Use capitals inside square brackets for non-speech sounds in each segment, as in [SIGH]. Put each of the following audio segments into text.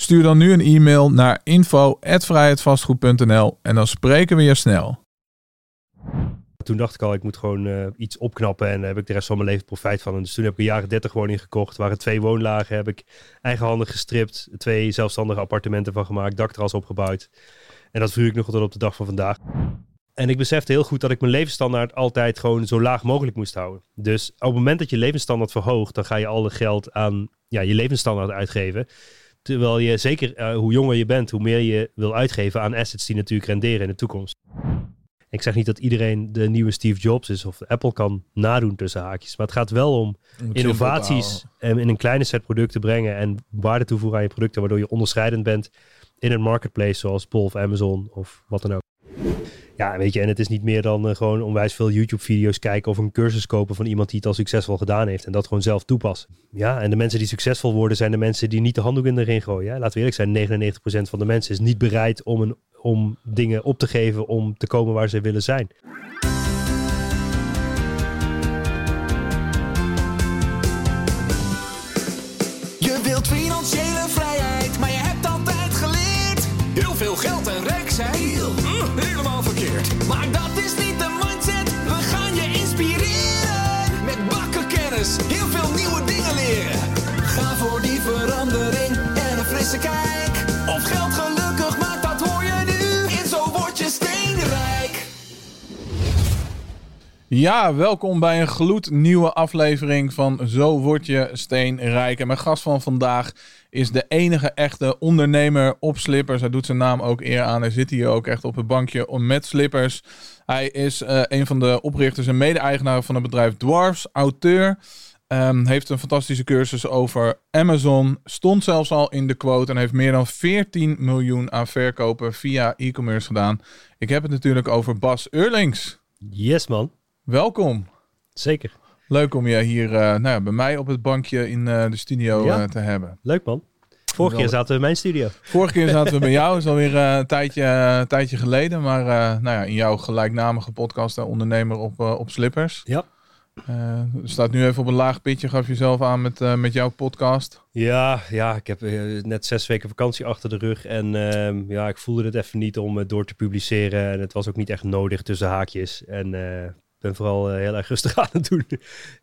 Stuur dan nu een e-mail naar info@vrijheidvastgoed.nl en dan spreken we je snel. Toen dacht ik al, ik moet gewoon uh, iets opknappen en heb ik de rest van mijn leven profijt van. Dus toen heb ik een jaren 30 woning gekocht. waren twee woonlagen, heb ik eigenhandig gestript. Twee zelfstandige appartementen van gemaakt, dakterras opgebouwd. En dat vuur ik nog tot op de dag van vandaag. En ik besefte heel goed dat ik mijn levensstandaard altijd gewoon zo laag mogelijk moest houden. Dus op het moment dat je levensstandaard verhoogt, dan ga je al het geld aan ja, je levensstandaard uitgeven. Terwijl je zeker uh, hoe jonger je bent, hoe meer je wil uitgeven aan assets die natuurlijk renderen in de toekomst. Ik zeg niet dat iedereen de nieuwe Steve Jobs is of Apple kan nadoen tussen haakjes. Maar het gaat wel om innovaties en in een kleine set producten brengen en waarde toevoegen aan je producten, waardoor je onderscheidend bent in een marketplace zoals Bol of Amazon of wat dan ook. Ja, weet je, en het is niet meer dan uh, gewoon onwijs veel YouTube-video's kijken of een cursus kopen van iemand die het al succesvol gedaan heeft en dat gewoon zelf toepassen. Ja, en de mensen die succesvol worden zijn de mensen die niet de handdoek in de ring gooien. Laten we eerlijk zijn, 99% van de mensen is niet bereid om, een, om dingen op te geven om te komen waar ze willen zijn. Ja, welkom bij een gloednieuwe aflevering van Zo Word Je Steenrijk. En mijn gast van vandaag is de enige echte ondernemer op slippers. Hij doet zijn naam ook eer aan. Hij zit hier ook echt op het bankje met slippers. Hij is eh, een van de oprichters en mede-eigenaren van het bedrijf Dwarfs, auteur. Ehm, heeft een fantastische cursus over Amazon. Stond zelfs al in de quote en heeft meer dan 14 miljoen aan verkopen via e-commerce gedaan. Ik heb het natuurlijk over Bas Eurlings. Yes man, Welkom. zeker. Leuk om je hier eh, nou ja, bij mij op het bankje in eh, de studio Ja. eh, te hebben. Leuk man. Vorige keer zaten we in mijn studio. Vorige keer zaten we [LAUGHS] bij jou, is alweer een tijdje, een tijdje geleden. Maar nou ja, in jouw gelijkname podcast, ondernemer op, op slippers. Ja. Je staat nu even op een laag pitje, gaf jezelf aan met, met jouw podcast. Ja, ja, ik heb net zes weken vakantie achter de rug. En ehm, ja, ik voelde het even niet om het door te publiceren. En het was ook niet echt nodig tussen haakjes. En ben vooral eh, heel erg rustig [LAUGHS] aan het doen.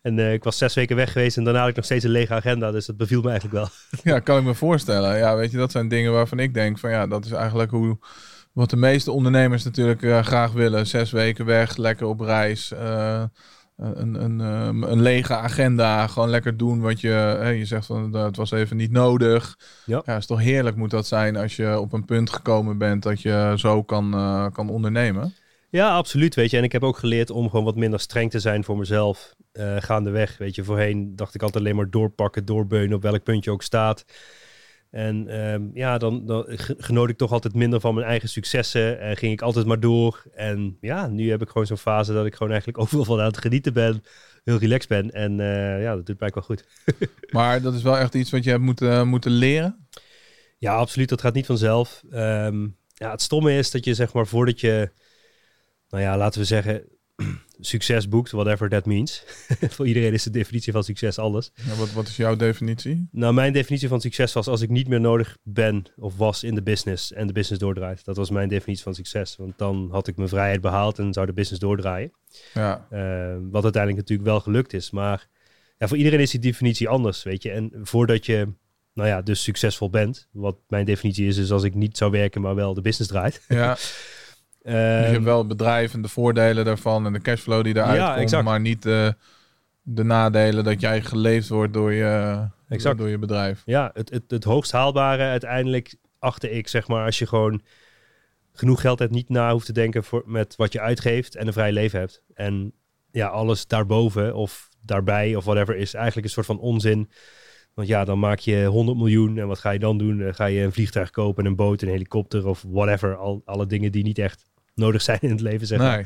En eh, ik was zes weken weg geweest en daarna had ik nog steeds een lege agenda. Dus dat beviel me eigenlijk wel. [LAUGHS] Ja, kan ik me voorstellen. Ja, weet je, dat zijn dingen waarvan ik denk van ja, dat is eigenlijk hoe wat de meeste ondernemers natuurlijk eh, graag willen. Zes weken weg, lekker op reis. een, een, eh, een lege agenda, gewoon lekker doen wat je... hè, je zegt van, dat was even niet nodig. Ja. Ja, is toch heerlijk moet dat zijn als je op een punt gekomen bent dat je zo kan, kan ondernemen. Ja, absoluut. Weet je, en ik heb ook geleerd om gewoon wat minder streng te zijn voor mezelf. eh gaandeweg. Weet je, voorheen dacht ik altijd alleen maar doorpakken, doorbeunen op welk punt je ook staat. En ehm, ja, dan, dan ge- genoot ik toch altijd minder van mijn eigen successen. En ging ik altijd maar door. En ja, nu heb ik gewoon zo'n fase dat ik gewoon eigenlijk [LAUGHS] overal van aan het genieten ben. Heel relaxed ben. En eh, ja, dat doet mij wel goed. [LAUGHS] Maar dat is wel echt iets wat je hebt moeten, moeten leren. Ja, absoluut. Dat gaat niet vanzelf. Ehm, ja, het stomme is dat je zeg maar voordat je, nou ja, laten we zeggen, [CLEARS THROAT] succes boekt, whatever that means. [LAUGHS] Voor iedereen is de definitie van succes anders. Ja, wat, wat is jouw definitie? Nou, mijn definitie van succes was als ik niet meer nodig ben of was in de business en de business doordraait. Dat was mijn definitie van succes. Want dan had ik mijn vrijheid behaald en zou de business doordraaien. Ja, Eh, wat uiteindelijk natuurlijk wel gelukt is. Maar ja, voor iedereen is die definitie anders, weet je. En voordat je, nou ja, dus succesvol bent, wat mijn definitie is, is als ik niet zou werken, maar wel de business draait. ja. [LAUGHS] Dus je Ehm, hebt wel het bedrijf en de voordelen daarvan en de cashflow die eruit Ja, komt, exact. maar niet de, de nadelen dat jij geleefd wordt door je, Exact. door je bedrijf. ja, het, het, het hoogst haalbare uiteindelijk achter ik, zeg maar, als je gewoon genoeg geld hebt, niet na hoeft te denken voor, met wat je uitgeeft en een vrij leven hebt. En ja, alles daarboven of daarbij of whatever is eigenlijk een soort van onzin Want ja, dan maak je 100 miljoen en wat ga je dan doen? Eh, ga je een vliegtuig kopen, een boot, een helikopter of whatever. Al, alle dingen die niet echt nodig zijn in het leven, zeg maar. Nee.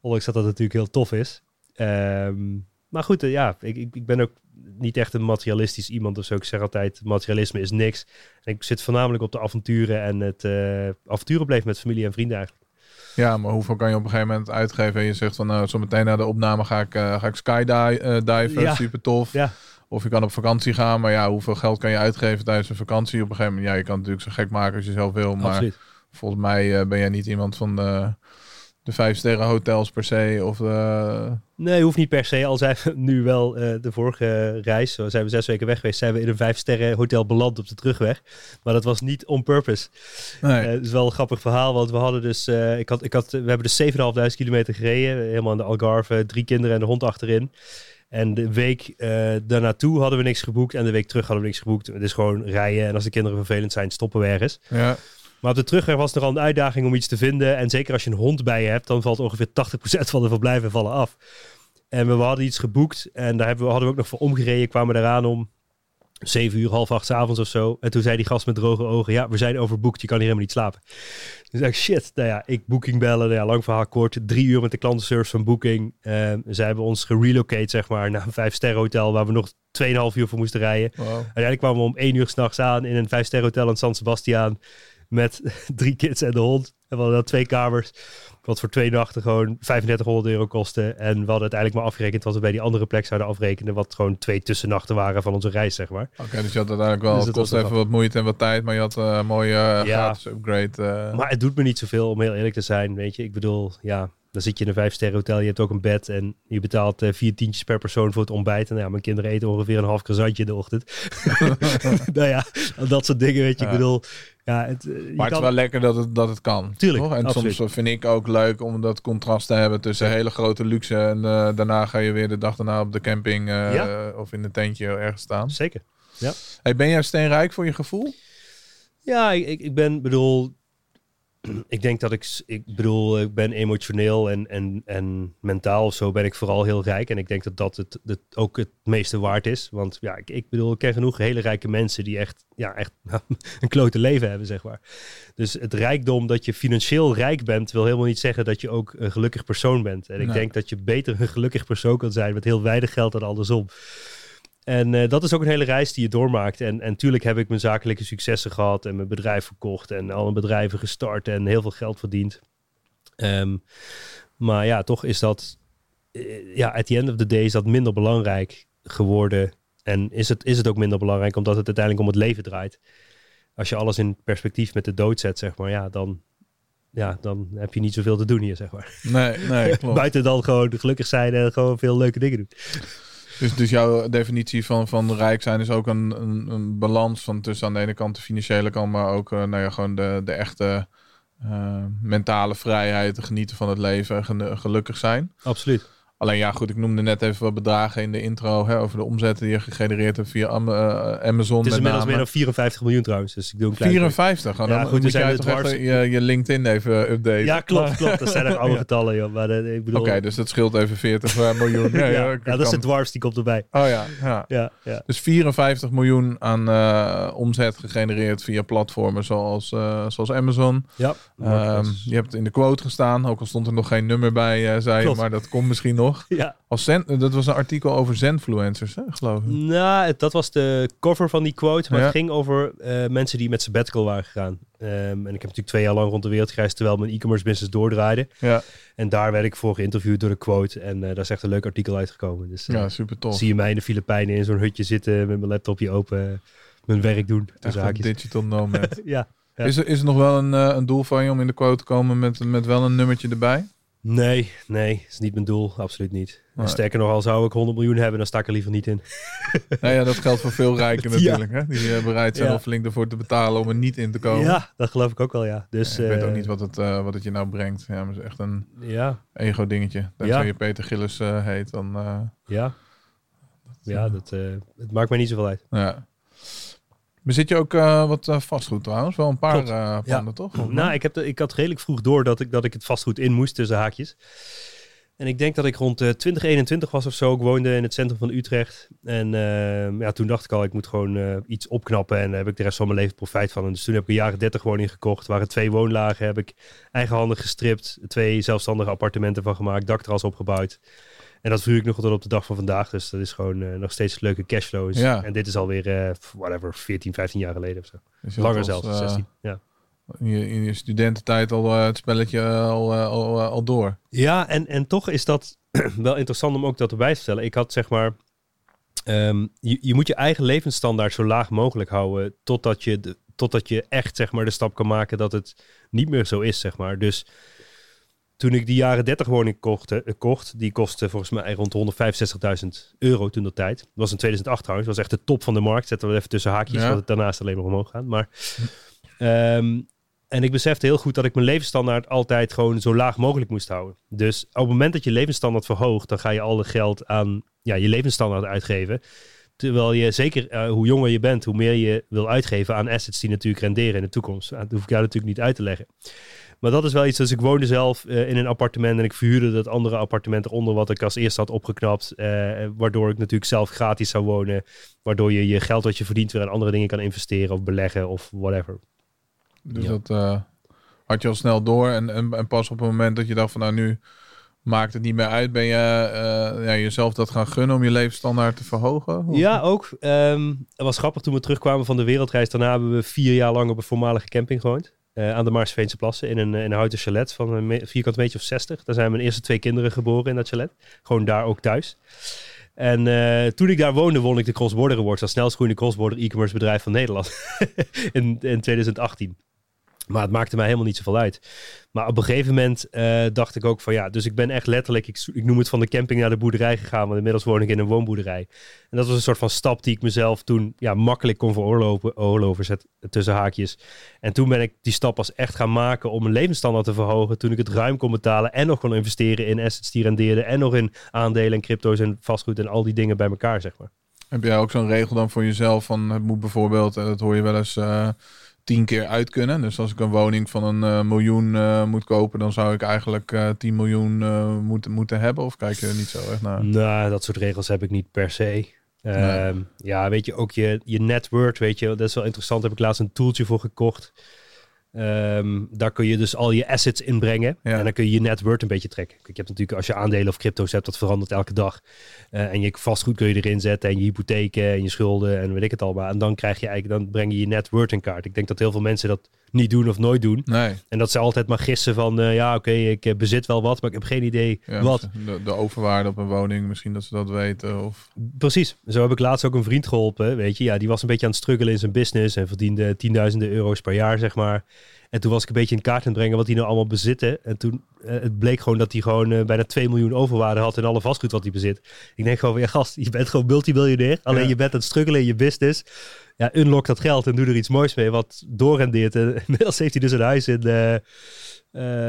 Ondanks dat dat natuurlijk heel tof is. Ehm, maar goed, eh, ja, ik, ik, ben ook niet echt een materialistisch iemand of zo. Ik zeg altijd, materialisme is niks. En ik zit voornamelijk op de avonturen en het eh avonturen bleef met familie en vrienden eigenlijk. Ja, maar hoeveel kan je op een gegeven moment uitgeven? En je zegt van, nou, zo meteen na de opname ga ik, eh, ga ik skydiven, Ja. super tof. Ja. Of je kan op vakantie gaan, maar ja, hoeveel geld kan je uitgeven tijdens een vakantie? Op een gegeven moment, ja, je kan het natuurlijk zo gek maken als je zelf wil, maar Absoluut. Volgens mij eh, ben jij niet iemand van de, de vijf sterren hotels per se, of. Nee, hoeft niet per se. Al zijn we [LAUGHS] nu wel eh, de vorige reis, zo zijn we zes weken weg geweest, zijn we in een vijf sterren hotel beland op de terugweg. Maar dat was niet on purpose. Nee. Eh, het is wel een grappig verhaal, want we hadden dus, eh, ik had, ik had, we hebben dus 7.500 kilometer gereden, helemaal in de Algarve, drie kinderen en de hond achterin. En de week eh daarnaartoe hadden we niks geboekt en de week terug hadden we niks geboekt. Het is gewoon rijden en als de kinderen vervelend zijn, stoppen we ergens. ja. Maar op de terugweg was er al een uitdaging om iets te vinden. En zeker als je een hond bij je hebt, dan valt ongeveer 80% van de verblijven vallen af. En we, we hadden iets geboekt en daar hebben we, hadden we ook nog voor omgereden. Kwamen eraan om 7 uur, half acht 's avonds of zo. En toen zei die gast met droge ogen, ja, we zijn overboekt, je kan hier helemaal niet slapen. Dus ik shit, nou ja, ik Booking bellen, nou ja, lang verhaal kort. Drie uur met de klantenservice van Booking. Ehm zij hebben ons gerelocate, zeg maar, naar een vijf sterren hotel waar we nog 2,5 uur voor moesten rijden. Wow. Uiteindelijk kwamen we om één uur s'nachts aan in een vijf hotel in San Sebastian. Met [LAUGHS] drie kids en de hond. En we hadden dan twee kamers. Wat voor twee nachten gewoon 3500 euro kostte. En we hadden uiteindelijk maar afgerekend wat we bij die andere plek zouden afrekenen. Wat gewoon twee tussennachten waren van onze reis, zeg maar. Oké, dus je had uiteindelijk wel, Dus het kost even wat moeite en wat tijd, maar je had eh, een mooie eh, Ja. gratis upgrade. eh. Maar het doet me niet zoveel, om heel eerlijk te zijn. Weet je, ik bedoel, ja, dan zit je in een vijf sterren hotel. Je hebt ook een bed en je betaalt eh, vier tientjes per persoon voor het ontbijt. En nou ja, mijn kinderen eten ongeveer een half croissantje in de ochtend. [LAUGHS] [LAUGHS] nou ja, dat soort dingen, weet je. Ja. Ik bedoel, ja, het, eh, maar het kan- is wel lekker dat het, dat het kan. Tuurlijk, toch? En absoluut. soms vind ik ook leuk om dat contrast te hebben tussen hele grote luxe en eh, daarna ga je weer de dag daarna op de camping Ja. of in een tentje ergens staan. Zeker. Hey, ben jij steenrijk voor je gevoel? Ja, ik, ik- ik ben, bedoel, ik denk dat ik, ik bedoel, ik ben emotioneel en, en, en mentaal of zo ben ik vooral heel rijk. En ik denk dat dat het, het ook het meeste waard is. Want ja, ik, ik bedoel, ik ken genoeg hele rijke mensen die echt, ja, echt [LAUGHS] een klote leven hebben, zeg maar. Dus het rijkdom dat je financieel rijk bent, wil helemaal niet zeggen dat je ook een gelukkig persoon bent. En ik Nee. denk dat je beter een gelukkig persoon kan zijn met heel weinig geld dan andersom. En eh, dat is ook een hele reis die je doormaakt. En, en tuurlijk heb ik mijn zakelijke successen gehad en mijn bedrijf verkocht en alle bedrijven gestart en heel veel geld verdiend. Ehm, maar ja, toch is dat, eh, ja, at the end of the day is dat minder belangrijk geworden. En is het, is het ook minder belangrijk omdat het uiteindelijk om het leven draait. Als je alles in perspectief met de dood zet, zeg maar, ja, dan, ja, dan heb je niet zoveel te doen hier, zeg maar. Nee, nee, [LAUGHS] klopt. Buiten dan gewoon gelukkig zijn en gewoon veel leuke dingen doen. Dus, dus jouw definitie van, van rijk zijn is ook een, een, een balans van tussen aan de ene kant de financiële kant, maar ook eh, nou ja, gewoon de, de echte eh, mentale vrijheid, te genieten van het leven, gelukkig zijn. Absoluut. Alleen ja, goed, ik noemde net even wat bedragen in de intro hè, over de omzetten die je gegenereerd hebt via Am- eh, Amazon. Het is inmiddels meer dan 54 miljoen trouwens. Dus ik doe een klein 54. Oh, dan Ja, goed, moet jij toch dwars- even je, je LinkedIn even updaten. Ja, klopt, [LAUGHS] klopt. Dat zijn nog oude Ja. getallen, joh. Maar eh, ik bedoel... Oké, dus dat scheelt even 40 miljoen. [LAUGHS] Ja, dat is de dwarfs, die komt erbij. Oh ja, ja. Ja, ja. Dus 54 miljoen aan eh, omzet gegenereerd via platformen zoals, eh, zoals Amazon. ja. Ehm, je hebt in de quote gestaan, ook al stond er nog geen nummer bij, eh, zei je, maar dat komt misschien nog. Ja. Als zen, dat was een artikel over zenfluencers, hè, geloof ik. Nou, dat was de cover van die quote. Maar Ja. het ging over eh, mensen die met sabbatical waren gegaan. Ehm, en ik heb natuurlijk twee jaar lang rond de wereld gereisd... terwijl mijn e-commerce business doordraaide. Ja, En daar werd ik voor geïnterviewd door de quote. En eh, daar is echt een leuk artikel uitgekomen. Dus eh, ja super tof. zie je mij in de Filipijnen in zo'n hutje zitten... met mijn laptopje open, mijn werk doen. Echt Tussen een digital nomad. [LAUGHS] Ja. Ja. Is, er, is er nog wel een, een doel van je om in de quote te komen met, met wel een nummertje erbij? Nee, nee, is niet mijn doel. Absoluut niet. Nee. Sterker nog, al zou ik 100 miljoen hebben, dan sta ik er liever niet in. [LAUGHS] nou ja, dat geldt voor veel rijken [LAUGHS] Ja. natuurlijk. Hè? Die eh, bereid zijn Ja. om flink ervoor te betalen om er niet in te komen. Ja, dat geloof ik ook wel, ja. Dus, ik weet eh, ook niet wat het, eh, wat het je nou brengt. Ja, maar het is echt een Ja, ego dingetje. Tenzij Ja. je Peter Gillis eh, heet, dan... eh, ja. Ja, dat, eh, het maakt mij niet zoveel uit. ja. Bezit je ook eh, wat eh, vastgoed trouwens? Wel een paar eh, panden, toch? Of Nou, ik, heb de, ik had redelijk vroeg door dat ik, dat ik het vastgoed in moest tussen haakjes. En ik denk dat ik rond uh, 2021 was of zo. Ik woonde in het centrum van Utrecht. En uh, ja, toen dacht ik al, ik moet gewoon uh, iets opknappen. En daar heb ik de rest van mijn leven profijt van. En dus toen heb ik een jaren 30 woning gekocht. Er waren twee woonlagen. Heb ik eigenhandig gestript. Twee zelfstandige appartementen van gemaakt. Dakterras opgebouwd. En dat vuur ik nog tot op de dag van vandaag. Dus dat is gewoon nog steeds leuke cashflows. Ja. En dit is alweer, whatever, 14, 15 jaar geleden of zo. Dus Langer zelfs, 16. Ja in je, in je studententijd al uh, het spelletje al, uh, al, al door. Ja, en, en toch is dat [CLEARS THROAT] wel interessant om ook dat erbij te stellen. Ik had zeg maar. Um, je, je moet je eigen levensstandaard zo laag mogelijk houden. Totdat je, de, totdat je echt zeg maar, de stap kan maken dat het niet meer zo is. Zeg maar. Dus toen ik die jaren 30 woning kocht, uh, kocht die kostte volgens mij rond 165.000 euro toen dat tijd. Dat was in 2008 trouwens. Was echt de top van de markt. Zetten we even tussen haakjes, ja. want het daarnaast alleen maar omhoog gaat. Maar. Um, en ik besefte heel goed dat ik mijn levensstandaard altijd gewoon zo laag mogelijk moest houden. Dus op het moment dat je levensstandaard verhoogt, dan ga je al het geld aan ja, je levensstandaard uitgeven. Terwijl je zeker uh, hoe jonger je bent, hoe meer je wil uitgeven aan assets die natuurlijk renderen in de toekomst. Dat hoef ik jou natuurlijk niet uit te leggen. Maar dat is wel iets. Dus ik woonde zelf uh, in een appartement en ik verhuurde dat andere appartement eronder wat ik als eerste had opgeknapt. Uh, waardoor ik natuurlijk zelf gratis zou wonen. Waardoor je je geld wat je verdient weer aan andere dingen kan investeren of beleggen of whatever. Dus ja. dat uh, had je al snel door. En, en, en, pas op het moment dat je dacht van nou nu maakt het niet meer uit, ben je uh, ja, jezelf dat gaan gunnen om je levensstandaard te verhogen? Of? Ja, ook. Um, het was grappig toen we terugkwamen van de wereldreis. Daarna hebben we vier jaar lang op een voormalige camping gewoond. Uh, aan de Maarsveense Plassen in een, in een houten chalet van een vierkant meter of 60. Daar zijn mijn eerste twee kinderen geboren in dat chalet. Gewoon daar ook thuis. En uh, toen ik daar woonde, won ik de Cross Border Awards als snelst cross-border e-commerce bedrijf van Nederland [LAUGHS] in, in 2018. Maar het maakte mij helemaal niet zoveel uit. Maar op een gegeven moment uh, dacht ik ook van ja, dus ik ben echt letterlijk, ik, ik, noem het van de camping naar de boerderij gegaan, want inmiddels woon ik in een woonboerderij. En dat was een soort van stap die ik mezelf toen ja, makkelijk kon veroorloven, zet, tussen haakjes. En toen ben ik die stap pas echt gaan maken om mijn levensstandaard te verhogen, toen ik het ruim kon betalen en nog kon investeren in assets die rendeerden en nog in aandelen en crypto's en vastgoed en al die dingen bij elkaar, zeg maar. Heb jij ook zo'n regel dan voor jezelf van het moet bijvoorbeeld, dat hoor je wel eens... Uh tien keer uit kunnen. Dus als ik een woning van een uh, miljoen uh, moet kopen, dan zou ik eigenlijk uh, 10 miljoen moeten, moeten hebben. Of kijk je er niet zo echt naar? Nou, dat soort regels heb ik niet per se. Nee. Um, ja, weet je, ook je, je net worth, weet je, dat is wel interessant. Daar heb ik laatst een toeltje voor gekocht. Um, daar kun je dus al je assets inbrengen. Ja. En dan kun je je net worth een beetje trekken. Je hebt natuurlijk, als je aandelen of crypto's hebt, dat verandert elke dag. Uh, en je vastgoed kun je erin zetten. En je hypotheken en je schulden en weet ik het allemaal. En dan krijg je eigenlijk, dan breng je je net worth in kaart. Ik denk dat heel veel mensen dat niet doen of nooit doen. Nee. En dat ze altijd maar gissen van, uh, ja oké, okay, ik uh, bezit wel wat, maar ik heb geen idee ja, wat. De, de, overwaarde op een woning, misschien dat ze dat weten. Of... Precies. Zo heb ik laatst ook een vriend geholpen, weet je. Ja, die was een beetje aan het struggelen in zijn business en verdiende tienduizenden euro's per jaar, zeg maar. En toen was ik een beetje in kaart aan het brengen wat hij nou allemaal bezitten. En toen uh, het bleek gewoon dat hij gewoon uh, bijna 2 miljoen overwaarde had in alle vastgoed wat hij bezit. Ik denk gewoon, ja gast, je bent gewoon multimiljonair. Alleen ja. je bent aan het struggelen in je business. Ja, unlock dat geld en doe er iets moois mee wat doorrendeert. En [LAUGHS] inmiddels heeft hij dus een huis in uh,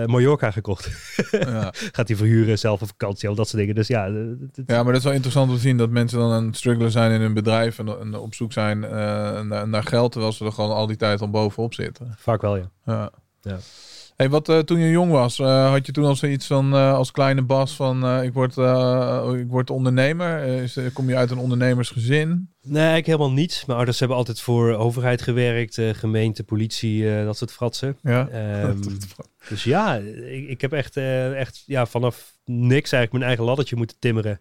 Mallorca gekocht. Ja. [LAUGHS] Gaat hij verhuren, zelf op vakantie, al dat soort dingen. Dus ja, ja, maar dat is wel interessant om te zien dat mensen dan aan het struggelen zijn in hun bedrijf en, en op zoek zijn naar, naar, geld, terwijl ze er gewoon al die tijd al bovenop zitten. Vaak wel, ja. ja. ja. Hey, wat uh, toen je jong was, uh, had je toen al zoiets van uh, als kleine Bas van ik, word, ik word ondernemer? Is, kom je uit een ondernemersgezin? Nee, ik helemaal niet. Mijn ouders hebben altijd voor overheid gewerkt, gemeente, politie, dat soort fratsen. Ja. [LAUGHS] Um, dus ja, ik, ik heb echt, echt ja, vanaf niks eigenlijk mijn eigen laddertje moeten timmeren.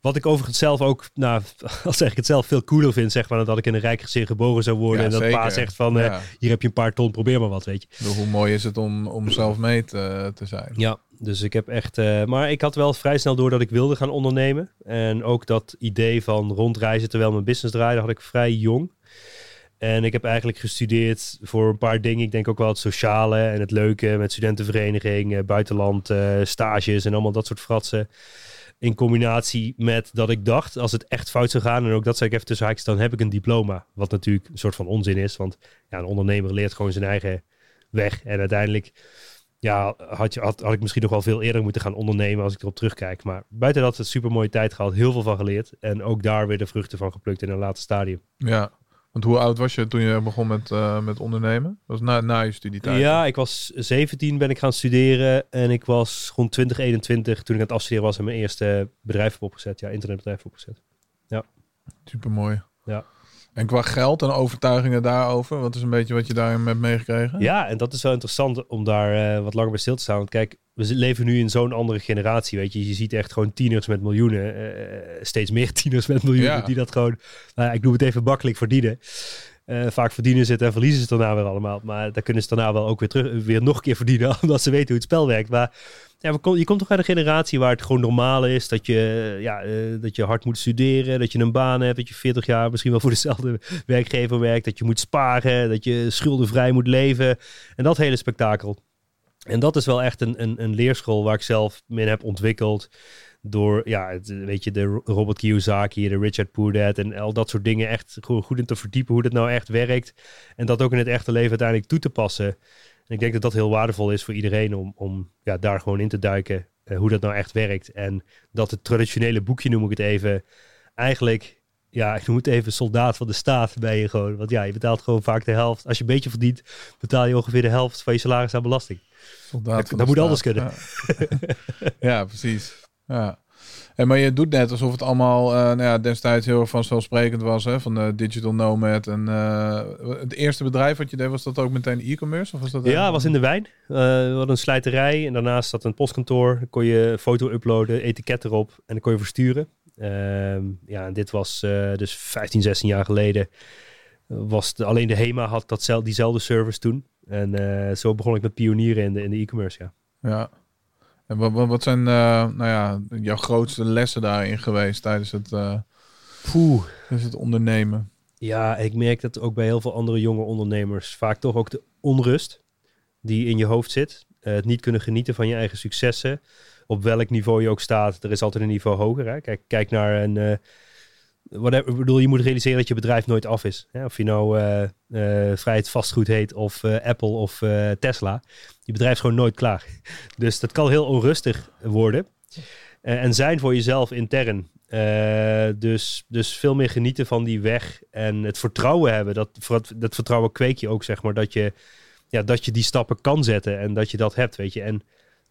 Wat ik overigens zelf ook, nou, [LAUGHS] als zeg ik het zelf, veel cooler vind, zeg maar, dan dat ik in een rijk gezin geboren zou worden. Ja, en dat zeker. pa zegt van, ja. uh, hier heb je een paar ton, probeer maar wat, weet je. hoe mooi is het om, om zelf mee te, te zijn. Ja, dus ik heb echt, uh, maar ik had wel vrij snel door dat ik wilde gaan ondernemen. En ook dat idee van rondreizen terwijl mijn business draaide, had ik vrij jong. En ik heb eigenlijk gestudeerd voor een paar dingen. Ik denk ook wel het sociale en het leuke met studentenvereniging, buitenland, uh, stages en allemaal dat soort fratsen. In combinatie met dat ik dacht, als het echt fout zou gaan, en ook dat zei ik even tussen haakjes, dan heb ik een diploma. Wat natuurlijk een soort van onzin is, want ja, een ondernemer leert gewoon zijn eigen weg. En uiteindelijk ja, had, je, had, had ik misschien nog wel veel eerder moeten gaan ondernemen als ik erop terugkijk. Maar buiten dat, het super mooie tijd gehad, heel veel van geleerd. En ook daar weer de vruchten van geplukt in een later stadium. Ja, Want hoe oud was je toen je begon met, eh, met ondernemen? Dat was na, na je studietijd. Ja, ik was 17 ben ik gaan studeren en ik was rond 20, 21 toen ik aan het afstuderen was en mijn eerste bedrijf heb opgezet. Ja, internetbedrijf heb opgezet. Super mooi. Ja. En qua geld en overtuigingen daarover, wat is een beetje wat je daarin hebt meegekregen? Ja, en dat is wel interessant om daar eh, wat langer bij stil te staan. Want kijk, we leven nu in zo'n andere generatie, weet je. Je ziet echt gewoon tieners met miljoenen, eh, steeds meer [LAUGHS] tieners met miljoenen, Ja. die dat gewoon, nou ik noem het even makkelijk verdienen. Eh, vaak verdienen ze het en verliezen ze het daarna weer allemaal. Maar daar kunnen ze daarna wel ook weer, terug, weer nog een keer verdienen, [LAUGHS] omdat ze weten hoe het spel werkt. Maar ja, je komt toch uit een generatie waar het gewoon normaal is dat je, ja, eh, dat je hard moet studeren, dat je een baan hebt, dat je 40 jaar misschien wel voor dezelfde werkgever werkt, dat je moet sparen, dat je schuldenvrij moet leven en dat hele spektakel. En dat is wel echt een, een, een leerschool waar ik zelf me in heb ontwikkeld. Door, ja, weet je, de Robert Kiyosaki, de Richard Poordat en al dat soort dingen echt goed in te verdiepen hoe dat nou echt werkt. En dat ook in het echte leven uiteindelijk toe te passen. En ik denk dat dat heel waardevol is voor iedereen om, om ja, daar gewoon in te duiken eh, hoe dat nou echt werkt. En dat het traditionele boekje, noem ik het even, eigenlijk, ja, ik noem het even soldaat van de staat ben je gewoon. Want ja, je betaalt gewoon vaak de helft. Als je een beetje verdient, betaal je ongeveer de helft van je salaris aan belasting. Soldaat Dat- moet anders staat. kunnen. Ja, [LAUGHS] ja precies. Ja. En maar je doet net alsof het allemaal eh, nou ja, destijds heel erg vanzelfsprekend was, hè? Van de digital nomad. En eh, het eerste bedrijf wat je deed, was dat ook meteen e-commerce? Of was dat Ja, was in de wijn. Eh, we hadden een slijterij en daarnaast zat een postkantoor. Dan kon je foto uploaden, etiket erop en dan kon je versturen. Ehm, ja, en dit was eh, dus 15, 16 jaar geleden. Was de, alleen de HEMA had dat, diezelfde service toen. En eh, zo begon ik met pionieren in de in de e-commerce, ja. Ja. En wat, wat, zijn eh, nou ja, jouw grootste lessen daarin geweest tijdens het, eh, tijdens het ondernemen? Ja, ik merk dat ook bij heel veel andere jonge ondernemers vaak toch ook de onrust die in je hoofd zit. Eh, het niet kunnen genieten van je eigen successen. Op welk niveau je ook staat, er is altijd een niveau hoger. Hè? Kijk, kijk naar een. eh, whatever, bedoel, je moet realiseren dat je bedrijf nooit af is. Hè? Of je nou vrijheid vastgoed heet, of Apple of Tesla. Je bedrijf is gewoon nooit klaar. Dus dat kan heel onrustig worden. Eh, en zijn voor jezelf intern. Eh, dus, dus veel meer genieten van die weg en het vertrouwen hebben. Dat, dat, dat vertrouwen kweek je ook, zeg maar, dat je, ja, dat je die stappen kan zetten en dat je dat hebt, weet je. En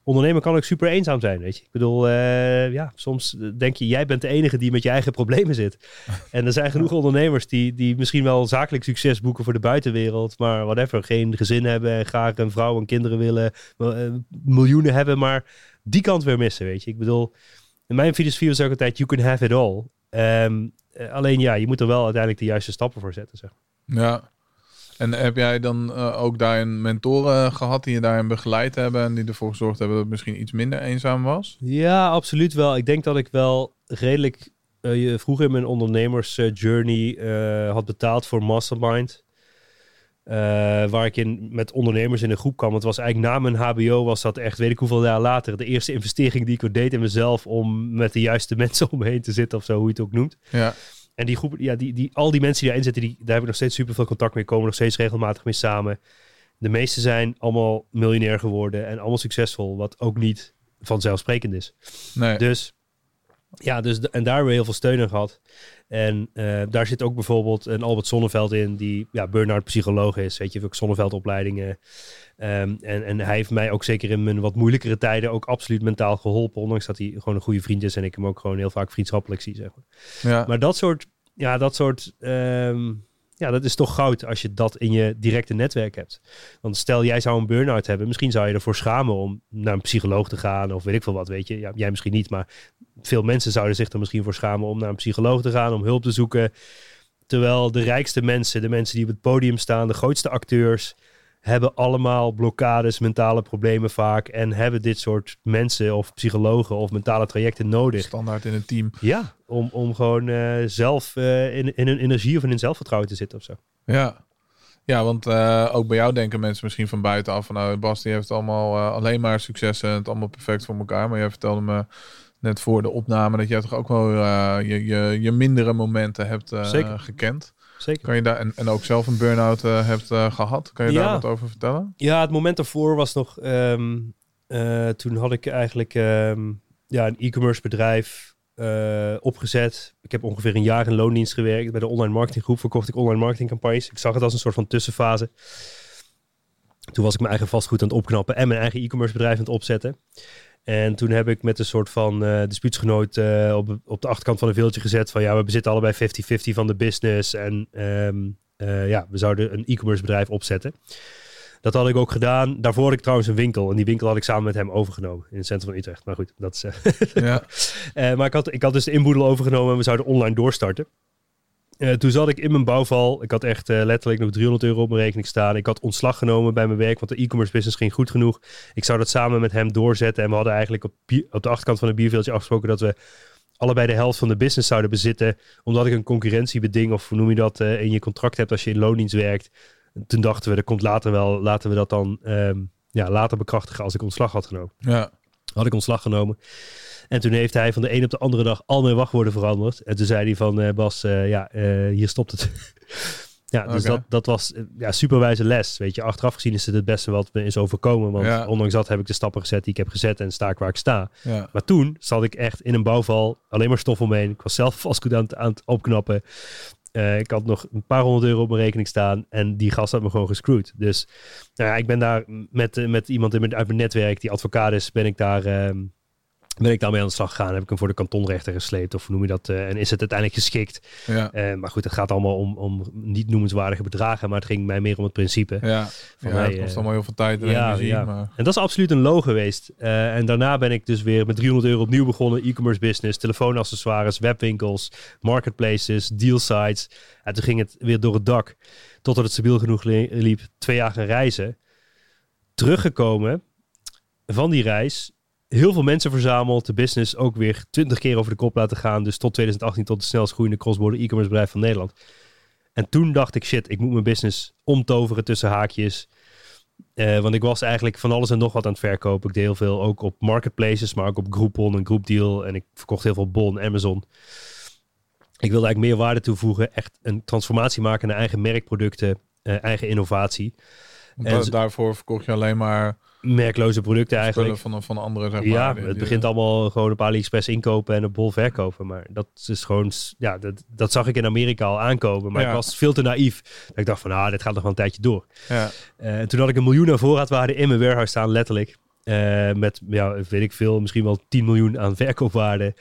ondernemen kan ook super eenzaam zijn, weet je. Ik bedoel, eh, ja, soms denk je, jij bent de enige die met je eigen problemen zit. [LAUGHS] En er zijn genoeg ondernemers die, die misschien wel zakelijk succes boeken voor de buitenwereld, maar whatever, geen gezin hebben en graag een vrouw en kinderen willen, eh, miljoenen hebben, maar die kant weer missen, weet je. Ik bedoel, in mijn filosofie was ook altijd, you can have it all. Ehm, eh, alleen ja, je moet er wel uiteindelijk de juiste stappen voor zetten, zeg. Ja. En heb jij dan eh, ook daarin mentoren gehad die je daarin begeleid hebben en die ervoor gezorgd hebben dat het misschien iets minder eenzaam was? Ja, absoluut wel. Ik denk dat ik wel redelijk eh, je vroeger in mijn ondernemers eh, journey eh, had betaald voor Mastermind. Eh, waar ik in, met ondernemers in een groep kwam. Het was eigenlijk na mijn HBO was dat echt, weet ik hoeveel jaar later, de eerste investering die ik deed in mezelf om met de juiste [LAUGHS] mensen om me te zitten of zo, hoe je het ook noemt. Ja. En die groep, ja, die, die, al die mensen die daarin zitten, die, daar heb ik nog steeds super veel contact mee, komen nog steeds regelmatig mee samen. De meeste zijn allemaal miljonair geworden en allemaal succesvol, wat ook niet vanzelfsprekend is. Nee. Dus ja, dus en daar hebben we heel veel steun in gehad. En eh, daar zit ook bijvoorbeeld een Albert Sonneveld in, die ja, burn-out psycholoog is. Weet je, ook Sonneveld opleidingen. Ehm, en, en hij heeft mij ook zeker in mijn wat moeilijkere tijden ook absoluut mentaal geholpen. Ondanks dat hij gewoon een goede vriend is en ik hem ook gewoon heel vaak vriendschappelijk zie, zeg maar. ja. Maar dat soort, ja, dat soort, ehm, ja, dat is toch goud als je dat in je directe netwerk hebt. Want stel jij zou een burn-out hebben, misschien zou je ervoor schamen om naar een psycholoog te gaan of weet ik veel wat, weet je. Ja, jij misschien niet, maar veel mensen zouden zich er misschien voor schamen om naar een psycholoog te gaan, om hulp te zoeken. Terwijl de rijkste mensen, de mensen die op het podium staan, de grootste acteurs, hebben allemaal blokkades, mentale problemen vaak en hebben dit soort mensen of psychologen of mentale trajecten nodig. Standaard in een team. Ja, om, om gewoon eh, zelf eh, in, in hun energie of in hun zelfvertrouwen te zitten of zo. Ja. Ja, want eh, ook bij jou denken mensen misschien van buitenaf van nou, Bas die heeft allemaal alleen maar successen en het allemaal perfect voor elkaar. Maar jij vertelde me net voor de opname dat jij toch ook wel eh, je, je, je mindere momenten hebt eh, Zeker. gekend. Zeker. Kan je daar en, en ook zelf een burn-out eh, hebt eh, gehad? Kan je Ja. daar wat over vertellen? Ja, het moment daarvoor was nog... ehm, eh, toen had ik eigenlijk ehm, ja, een e-commerce bedrijf opgezet. Ik heb ongeveer een jaar in loondienst gewerkt. Bij de online marketinggroep verkocht ik online marketingcampagnes. Ik zag het als een soort van tussenfase. Toen was ik mijn eigen vastgoed aan het opknappen en mijn eigen e-commerce bedrijf aan het opzetten. En toen heb ik met een soort van uh, dispuutsgenoot uh, op, op de achterkant van een veeltje gezet van ja, we bezitten allebei 50-50 van de business. En um, uh, ja, we zouden een e-commerce bedrijf opzetten. Dat had ik ook gedaan. Daarvoor had ik trouwens een winkel. En die winkel had ik samen met hem overgenomen in het centrum van Utrecht. Maar goed, dat is. ja. [LAUGHS] maar ik had, ik had dus de inboedel overgenomen en we zouden online doorstarten. Uh, toen zat ik in mijn bouwval. Ik had echt uh, letterlijk nog 300 euro op mijn rekening staan. Ik had ontslag genomen bij mijn werk, want de e-commerce business ging goed genoeg. Ik zou dat samen met hem doorzetten. En we hadden eigenlijk op, op de achterkant van het bierveeltje afgesproken dat we allebei de helft van de business zouden bezitten. Omdat ik een concurrentiebeding, of hoe noem je dat, uh, in je contract hebt als je in loondienst werkt. Toen dachten we, dat komt later wel, laten we dat dan um, ja, later bekrachtigen als ik ontslag had genomen. Ja. Had ik ontslag genomen. En toen heeft hij van de een op de andere dag al mijn wachtwoorden veranderd. En toen zei hij van uh, Bas, uh, ja, uh, hier stopt het. [LAUGHS] ja, dus okay. dat, dat was ja, superwijze les. Weet je, achteraf gezien is het het beste wat me is overkomen. Want ja. ondanks dat heb ik de stappen gezet die ik heb gezet en sta ik waar ik sta. Ja. Maar toen zat ik echt in een bouwval, alleen maar stof omheen. Ik was zelf [LAUGHS] vastgoed aan aan het opknappen. Uh, ik had nog een paar honderd euro op mijn rekening staan en die gast had me gewoon gescrewd. Dus nou ja, ik ben daar met, uh, met iemand uit mijn netwerk, die advocaat is, ben ik daar... Uh, ben ik daarmee aan de slag gegaan. Heb ik hem voor de kantonrechter gesleept. Of noem je dat? Uh, en is het uiteindelijk geschikt? Ja. Uh, maar goed, het gaat allemaal om, om niet noemenswaardige bedragen. Maar het ging mij meer om het principe. Ja, van ja mij, het kost uh, allemaal heel veel tijd en ja, energie. Ja. Maar... En dat is absoluut een low geweest. En daarna ben ik dus weer met 300 euro opnieuw begonnen. E-commerce business, telefoonaccessoires, webwinkels, marketplaces, deal sites. En toen ging het weer door het dak. Totdat het stabiel genoeg liep. Twee jaar gaan reizen. Teruggekomen van die reis heel veel mensen verzameld. De business ook weer twintig keer over de kop laten gaan. Dus tot 2018 tot de snelst groeiende cross-border e-commerce bedrijf van Nederland. En toen dacht ik, shit, ik moet mijn business omtoveren tussen haakjes. Uh, want ik was eigenlijk van alles en nog wat aan het verkopen. Ik deed heel veel ook op marketplaces, maar ook op Groupon en Groupdeal. En ik verkocht heel veel Bon, Amazon. Ik wilde eigenlijk meer waarde toevoegen. Echt een transformatie maken naar eigen merkproducten, uh, eigen innovatie. En da daarvoor verkocht je alleen maar merkloze producten eigenlijk. Van, van anderen, zeg maar. Ja, het die, begint allemaal gewoon op AliExpress inkopen en op Bol verkopen. Maar dat is gewoon, ja, dat, dat zag ik in Amerika al aankomen. Maar Ja. ik was veel te naïef. Dat ik dacht van, ah, dit gaat nog wel een tijdje door. ja. Eh, en toen had ik een miljoen aan voorraadwaarde in mijn warehouse staan, letterlijk. Eh, met, ja, weet ik veel, misschien wel 10 miljoen aan verkoopwaarde.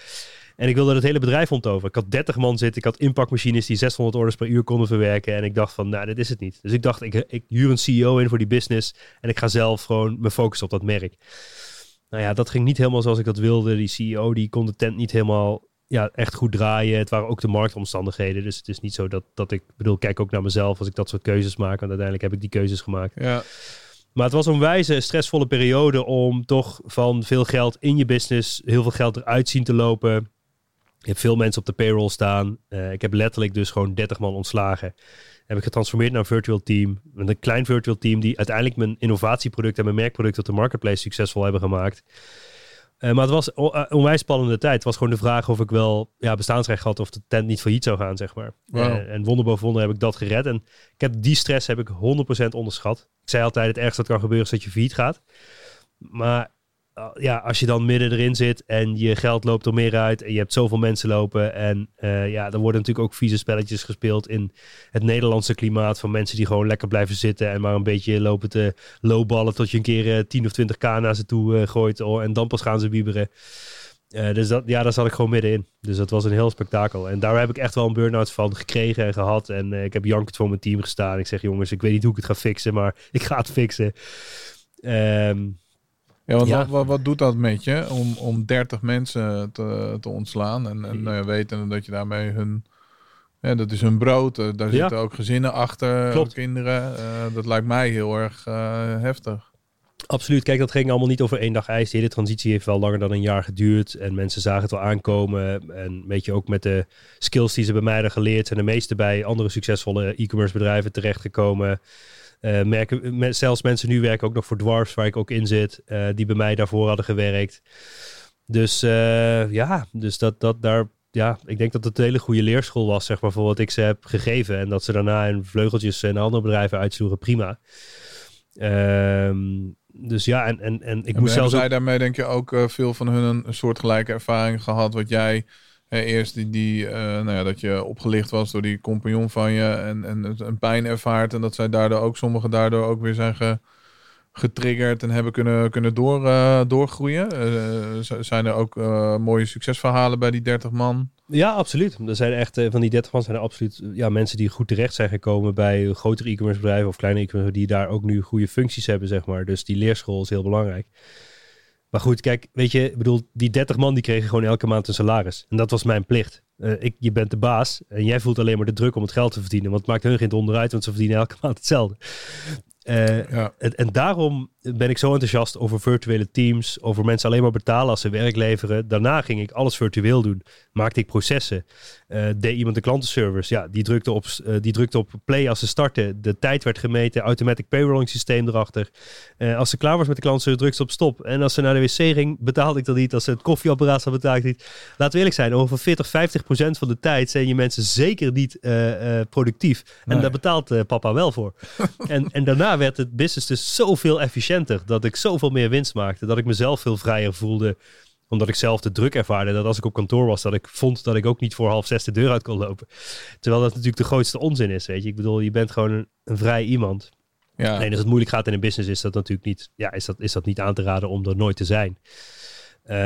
En ik wilde het hele bedrijf omtoveren. Ik had 30 man zitten. Ik had inpakmachines die 600 orders per uur konden verwerken. En ik dacht van, nou, dit is het niet. Dus ik dacht, ik, ik huur een CEO in voor die business. En ik ga zelf gewoon me focussen op dat merk. Nou ja, dat ging niet helemaal zoals ik dat wilde. Die CEO die kon de tent niet helemaal ja, echt goed draaien. Het waren ook de marktomstandigheden. Dus het is niet zo dat, dat ik... bedoel, kijk ook naar mezelf als ik dat soort keuzes maak. Want uiteindelijk heb ik die keuzes gemaakt. ja. Maar het was een wijze, stressvolle periode om toch van veel geld in je business, heel veel geld eruit zien te lopen. Je hebt veel mensen op de payroll staan. Uh, ik heb letterlijk dus gewoon 30 man ontslagen. Heb ik getransformeerd naar een virtual team. Met een klein virtual team die uiteindelijk mijn innovatieproduct en mijn merkproduct op de marketplace succesvol hebben gemaakt. Uh, maar het was een onwijs spannende tijd. Het was gewoon de vraag of ik wel ja, bestaansrecht had of de tent niet failliet zou gaan, zeg maar. Wow. Uh, en wonder boven wonder heb ik dat gered. En ik heb die stress heb ik 100% onderschat. Ik zei altijd, het ergste dat kan gebeuren is dat je failliet gaat. Maar ja, als je dan midden erin zit en je geld loopt er meer uit en je hebt zoveel mensen lopen en uh, ja, dan worden natuurlijk ook vieze spelletjes gespeeld in het Nederlandse klimaat van mensen die gewoon lekker blijven zitten en maar een beetje lopen te lowballen tot je een keer uh, 10 of 20 k naar ze toe gooit oh, en dan pas gaan ze wieberen. Uh, dus dat, ja, daar zat ik gewoon middenin. Dus dat was een heel spektakel. En daar heb ik echt wel een burn-out van gekregen en gehad. En ik heb jankend voor mijn team gestaan. Ik zeg, jongens, ik weet niet hoe ik het ga fixen, maar ik ga het fixen. Um, ja, want ja. Wat, wat, wat, doet dat met je om, om 30 mensen te, te ontslaan? En, en nou ja, weten dat je daarmee hun... Ja, dat is hun brood. Uh, daar zitten ook gezinnen achter, Klopt. kinderen. Uh, dat lijkt mij heel erg uh, heftig. Absoluut. Kijk, dat ging allemaal niet over één dag ijs. De hele transitie heeft wel langer dan een jaar geduurd. En mensen zagen het wel aankomen. En weet je, ook met de skills die ze bij mij hadden geleerd... zijn de meeste bij andere succesvolle e-commerce bedrijven terechtgekomen... Uh, merken, zelfs mensen nu werken ook nog voor Dwarfs, waar ik ook in zit, uh, die bij mij daarvoor hadden gewerkt. Dus uh, ja, dus dat, dat daar, ja, ik denk dat het een hele goede leerschool was, zeg maar, voor wat ik ze heb gegeven. En dat ze daarna in vleugeltjes en andere bedrijven uitsloegen, prima. Ehm, dus ja, en, en, en ik En moest hebben zelfs zij daarmee denk je ook eh, veel van hun een, soortgelijke ervaring gehad wat jij eh, eerst die, eh, nou ja, dat je opgelicht was door die compagnon van je en, en een pijn ervaart en dat zij daardoor ook sommigen daardoor ook weer zijn ge- getriggerd en hebben kunnen, kunnen door, eh, doorgroeien. Eh, zijn er ook eh, mooie succesverhalen bij die 30 man? Ja, absoluut. Er zijn echt eh, van die 30 man zijn er absoluut eh, ja, mensen die goed terecht zijn gekomen bij grotere e-commerce bedrijven of kleine e-commerce die daar ook nu goede functies hebben, zeg maar. Dus die leerschool is heel belangrijk. Maar goed, kijk, weet je, ik bedoel, die 30 man die kregen gewoon elke maand een salaris. En dat was mijn plicht. Eh, ik, je bent de baas en jij voelt alleen maar de druk om het geld te verdienen. Want het maakt hun geen donder uit, want ze verdienen elke maand hetzelfde. Eh, Ja. en, en daarom ben ik zo enthousiast over virtuele teams, over mensen alleen maar betalen als ze werk leveren. Daarna ging ik alles virtueel doen. Maakte ik processen. Eh, deed iemand de klantenservice. Ja, die drukte, op, eh, die drukte op play als ze starten. De tijd werd gemeten. Automatic payrolling systeem erachter. Als ze klaar was met de klantenservice, drukte ze op stop. En als ze naar de wc ging, betaalde ik dat niet. Als ze het koffieapparaat zat, betaalde ik niet. Laten we eerlijk zijn, over 40, 50 procent van de tijd zijn je mensen zeker niet productief. En Nee. daar betaalt papa wel voor. [LAUGHS] en, en daarna werd het business dus zoveel efficiënter. Dat ik zoveel meer winst maakte. Dat ik mezelf veel vrijer voelde. Omdat ik zelf de druk ervaarde. Dat als ik op kantoor was, dat ik vond dat ik ook niet voor half zes de deur uit kon lopen. Terwijl dat natuurlijk de grootste onzin is. Weet je, ik bedoel, je bent gewoon een, een vrij iemand. Ja. Nee, als het moeilijk gaat in een business, is dat natuurlijk niet, ja, is dat, is dat niet aan te raden om er nooit te zijn. Eh,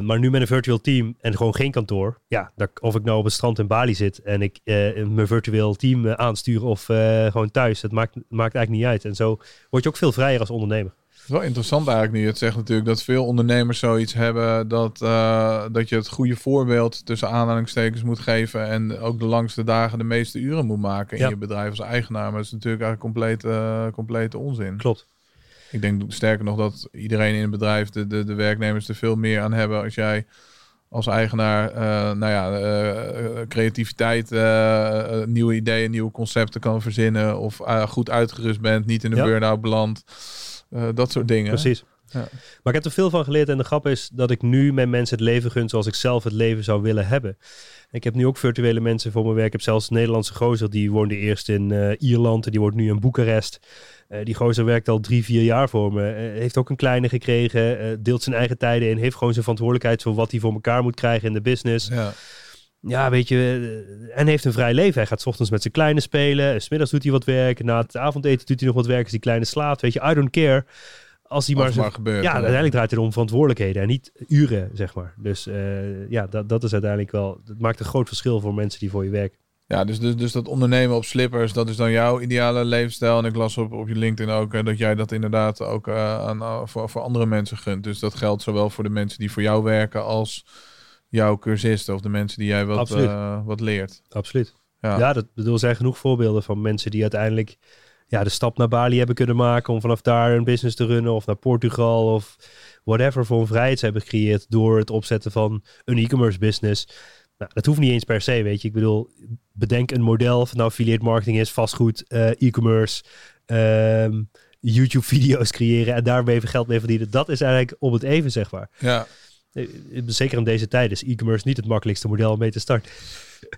maar nu met een virtueel team en gewoon geen kantoor. Ja, of ik nou op het strand in Bali zit en ik eh, mijn virtueel team eh, aanstuur of gewoon thuis. Het maakt, maakt eigenlijk niet uit. En zo word je ook veel vrijer als ondernemer. Het is wel interessant eigenlijk nu je het zegt natuurlijk dat veel ondernemers zoiets hebben dat, dat je het goede voorbeeld tussen aanhalingstekens moet geven en ook de langste dagen de meeste uren moet maken in Ja. je bedrijf als eigenaar. Maar dat is natuurlijk eigenlijk compleet, eh, complete onzin. Klopt. Ik denk sterker nog dat iedereen in het bedrijf, de, de, de werknemers er veel meer aan hebben als jij als eigenaar, eh, nou ja, eh, eh, creativiteit, nieuwe ideeën, nieuwe concepten kan verzinnen of goed uitgerust bent, niet in een Ja. burn-out belandt. Dat soort dingen. Precies. Ja. Maar ik heb er veel van geleerd. En de grap is dat ik nu mijn mensen het leven gun zoals ik zelf het leven zou willen hebben. Ik heb nu ook virtuele mensen voor mijn werk. Ik heb zelfs een Nederlandse gozer. Die woonde eerst in Ierland. En die wordt nu in Boekarest. Eh, die gozer werkt al drie, vier jaar voor me. Eh, heeft ook een kleine gekregen. eh, deelt zijn eigen tijden in. Heeft gewoon zijn verantwoordelijkheid voor wat hij voor elkaar moet krijgen in de business. Ja. Ja, weet je. en heeft een vrij leven. Hij gaat 's ochtends met zijn kleine spelen. S middags doet hij wat werk. Na het avondeten doet hij nog wat werk als die kleine slaapt. Weet je, I don't care. Als hij maar, maar gebeurt. ja, uiteindelijk draait het om verantwoordelijkheden en niet uren, zeg maar. Dus ja, dat, dat is uiteindelijk wel. Het maakt een groot verschil voor mensen die voor je werken. Ja, dus, dus, dus dat ondernemen op slippers, dat is dan jouw ideale levensstijl. En ik las op, op je LinkedIn ook eh, dat jij dat inderdaad ook eh, aan, eh, voor, voor andere mensen gunt. Dus dat geldt zowel voor de mensen die voor jou werken als jouw cursisten of de mensen die jij wat, wat leert. Absoluut. Ja. Ja, dat bedoel, er zijn genoeg voorbeelden van mensen die uiteindelijk ja, de stap naar Bali hebben kunnen maken om vanaf daar een business te runnen of naar Portugal of whatever voor een vrijheid ze hebben gecreëerd door het opzetten van een e-commerce business. Nou, dat hoeft niet eens per se, weet je. Ik bedoel, bedenk een model of het nou affiliate marketing is, vastgoed, eh, e-commerce, ehm, YouTube-video's creëren en daar even geld mee verdienen. Dat is eigenlijk om het even, zeg maar. ja. Eh, Zeker in deze tijd is e-commerce niet het makkelijkste model om mee te starten.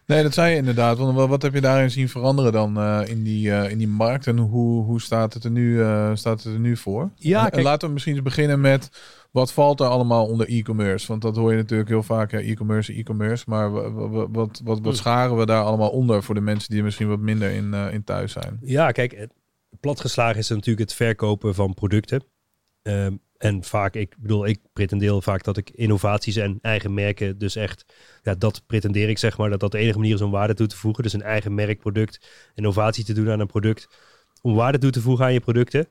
Nee, dat zei je inderdaad. Want wat, heb je daarin zien veranderen dan eh, in, die, eh, in die markt? En hoe, hoe staat, het er nu, eh, staat het er nu voor? Ja, En- laten we misschien eens beginnen met wat valt er allemaal onder e-commerce? Want dat hoor je natuurlijk heel vaak, ja, e-commerce, e-commerce. Maar wa- wa- wa- wat, wat, wat scharen we daar allemaal onder voor de mensen die er misschien wat minder in, eh, in thuis zijn? Ja, kijk, platgeslagen is natuurlijk het verkopen van producten. Ehm, en vaak, ik bedoel, ik pretendeer vaak dat ik innovaties en eigen merken, dus echt, ja, dat pretendeer ik zeg maar, dat dat de enige manier is om waarde toe te voegen. Dus een eigen merkproduct, innovatie te doen aan een product, om waarde toe te voegen aan je producten.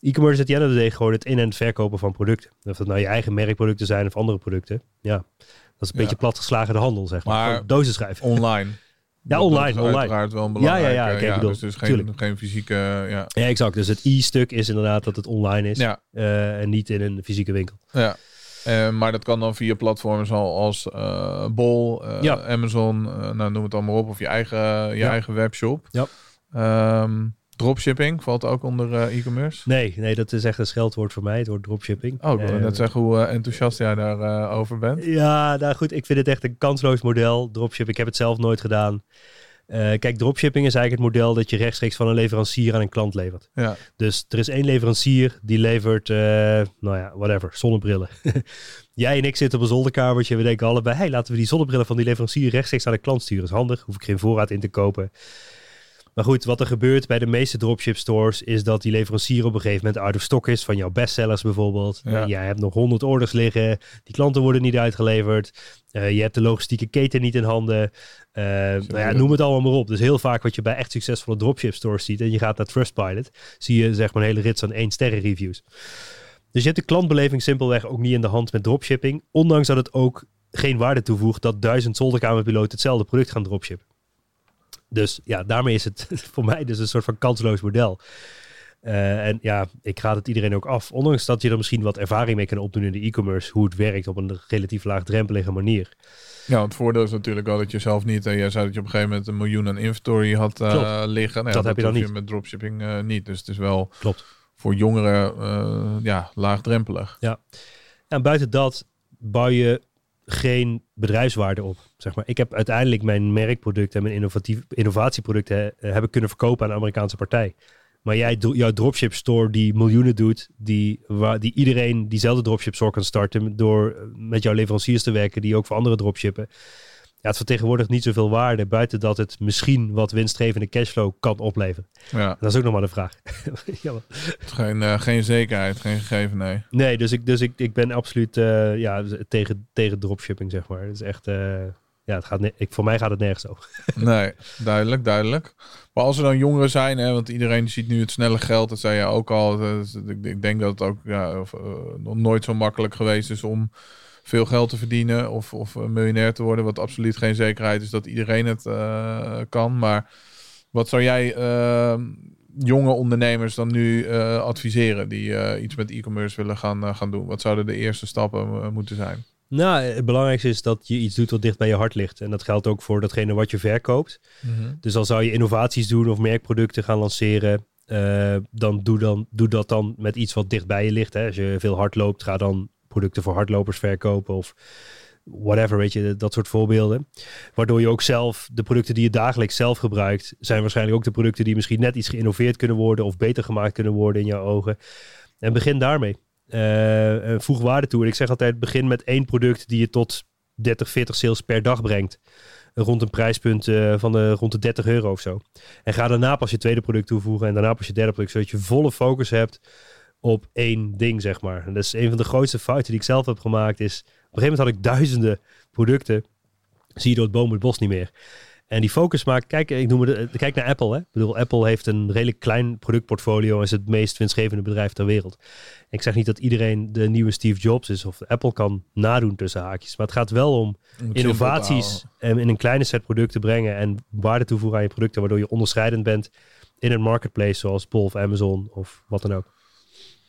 E-commerce is at the end of the day gewoon het in- en verkopen van producten. Of dat nou je eigen merkproducten zijn of andere producten. Ja, dat is een Ja. beetje platgeslagen de handel, zeg maar. Maar- dozen schrijven. Online. [LAUGHS] Ja, online, Dat is online. uiteraard wel een Ja, ja, ja, dus dus geen, geen fysieke... Ja, Ja, exact. Dus het i-stuk is inderdaad dat het online is. ja, eh, en niet in een fysieke winkel. ja. Eh, maar dat kan dan via platformen zoals eh Bol, Ja. Amazon, nou, noem het allemaal op. Of je eigen, je eigen webshop. Ja. Ehm, dropshipping valt ook onder eh, e-commerce. Nee, nee, dat is echt een scheldwoord voor mij. Het woord dropshipping. Oh, ik Eh, net zeggen hoe eh, enthousiast jij daarover over bent. Ja, nou goed. Ik vind het echt een kansloos model. Dropshipping. Ik heb het zelf nooit gedaan. Eh, kijk, dropshipping is eigenlijk het model dat je rechtstreeks van een leverancier aan een klant levert. Ja. Dus er is één leverancier die levert, eh, nou ja, whatever, zonnebrillen. [LAUGHS] Jij en ik zitten op een zolderkamertje en we denken allebei, hey, laten we die zonnebrillen van die leverancier rechtstreeks aan de klant sturen. Dat is handig, hoef ik geen voorraad in te kopen. Maar goed, wat er gebeurt bij de meeste dropship stores is dat die leverancier op een gegeven moment out of stock is van jouw bestsellers bijvoorbeeld. Ja. En jij hebt nog 100 orders liggen, die klanten worden niet uitgeleverd. Eh, je hebt de logistieke keten niet in handen. Eh, nou ja, noem het allemaal maar op. Dus heel vaak wat je bij echt succesvolle dropship stores ziet en je gaat naar Trustpilot, zie je zeg maar een hele rits aan één sterren reviews. Dus je hebt de klantbeleving simpelweg ook niet in de hand met dropshipping. Ondanks dat het ook geen waarde toevoegt dat duizend zolderkamerpiloten hetzelfde product gaan dropshippen. Dus ja, daarmee is het [LAUGHS] voor mij dus een soort van kansloos model. Eh, en ja, ik raad het iedereen ook af. Ondanks dat je er misschien wat ervaring mee kan opdoen in de e-commerce, hoe het werkt op een relatief laagdrempelige manier. Ja, het voordeel is natuurlijk wel dat je zelf niet... en jij zei dat je op een gegeven moment een miljoen aan inventory had eh, liggen. Nou ja, Dat heb je dan niet. met dropshipping eh, niet. Dus het is wel Klopt. voor jongeren eh, ja, laagdrempelig. En buiten dat bouw je geen bedrijfswaarde op. Zeg maar. Ik heb uiteindelijk mijn merkproducten en mijn innovatief, innovatieproducten eh, heb ik kunnen verkopen aan een Amerikaanse partij. Maar jij, jouw dropship store die miljoenen doet, die, waar, die iedereen diezelfde dropship store kan starten door eh, met jouw leveranciers te werken die ook voor andere dropshippen. Ja, het vertegenwoordigt niet zoveel waarde buiten dat het misschien wat winstgevende cashflow kan opleveren. Ja, Dat is ook nog maar de vraag. [LAUGHS] Geen, eh, geen zekerheid, geen gegeven, nee. Nee, dus ik, dus ik, ik ben absoluut eh, ja, tegen, tegen dropshipping, zeg maar. Het is echt, eh, ja, het gaat ik, voor mij gaat het nergens over. [LAUGHS] Nee, duidelijk, duidelijk. Maar als er dan jongeren zijn, hè, want iedereen ziet nu het snelle geld, dat zei je ook al. ik, ik denk dat het ook ja, of, nog nooit zo makkelijk geweest is om veel geld te verdienen of, of een miljonair te worden. Wat absoluut geen zekerheid is dat iedereen het eh, kan. Maar wat zou jij eh, jonge ondernemers dan nu eh, adviseren die eh, iets met e-commerce willen gaan, eh, gaan doen? Wat zouden de eerste stappen eh, moeten zijn? Nou, het belangrijkste is dat je iets doet wat dicht bij je hart ligt. En dat geldt ook voor datgene wat je verkoopt. Dus al zou je innovaties doen of merkproducten gaan lanceren, eh, dan, doe dan doe dat dan met iets wat dicht bij je ligt. Hè. Als je veel hardloopt, ga dan producten voor hardlopers verkopen of whatever, weet je, dat soort voorbeelden. Waardoor je ook zelf, de producten die je dagelijks zelf gebruikt, zijn waarschijnlijk ook de producten die misschien net iets geïnnoveerd kunnen worden of beter gemaakt kunnen worden in jouw ogen. En begin daarmee. En voeg waarde toe. En ik zeg altijd, begin met één product die je tot 30, 40 sales per dag brengt. Rond een prijspunt eh, van de, rond de 30 euro of zo. En ga daarna pas je tweede product toevoegen en daarna pas je derde product. Zodat je volle focus hebt op één ding, zeg maar. En dat is een van de grootste fouten die ik zelf heb gemaakt. Is, op een gegeven moment had ik duizenden producten. Zie je door het boom het bos niet meer. En die focus maakt, kijk, ik noem het, kijk naar Apple. Hè? Ik bedoel, Apple heeft een redelijk klein productportfolio en is het meest winstgevende bedrijf ter wereld. Ik zeg niet dat iedereen de nieuwe Steve Jobs is of Apple kan nadoen tussen haakjes. Maar het gaat wel om innovaties en in een kleine set producten brengen en waarde toevoegen aan je producten, waardoor je onderscheidend bent in een marketplace zoals Bol of Amazon of wat dan ook.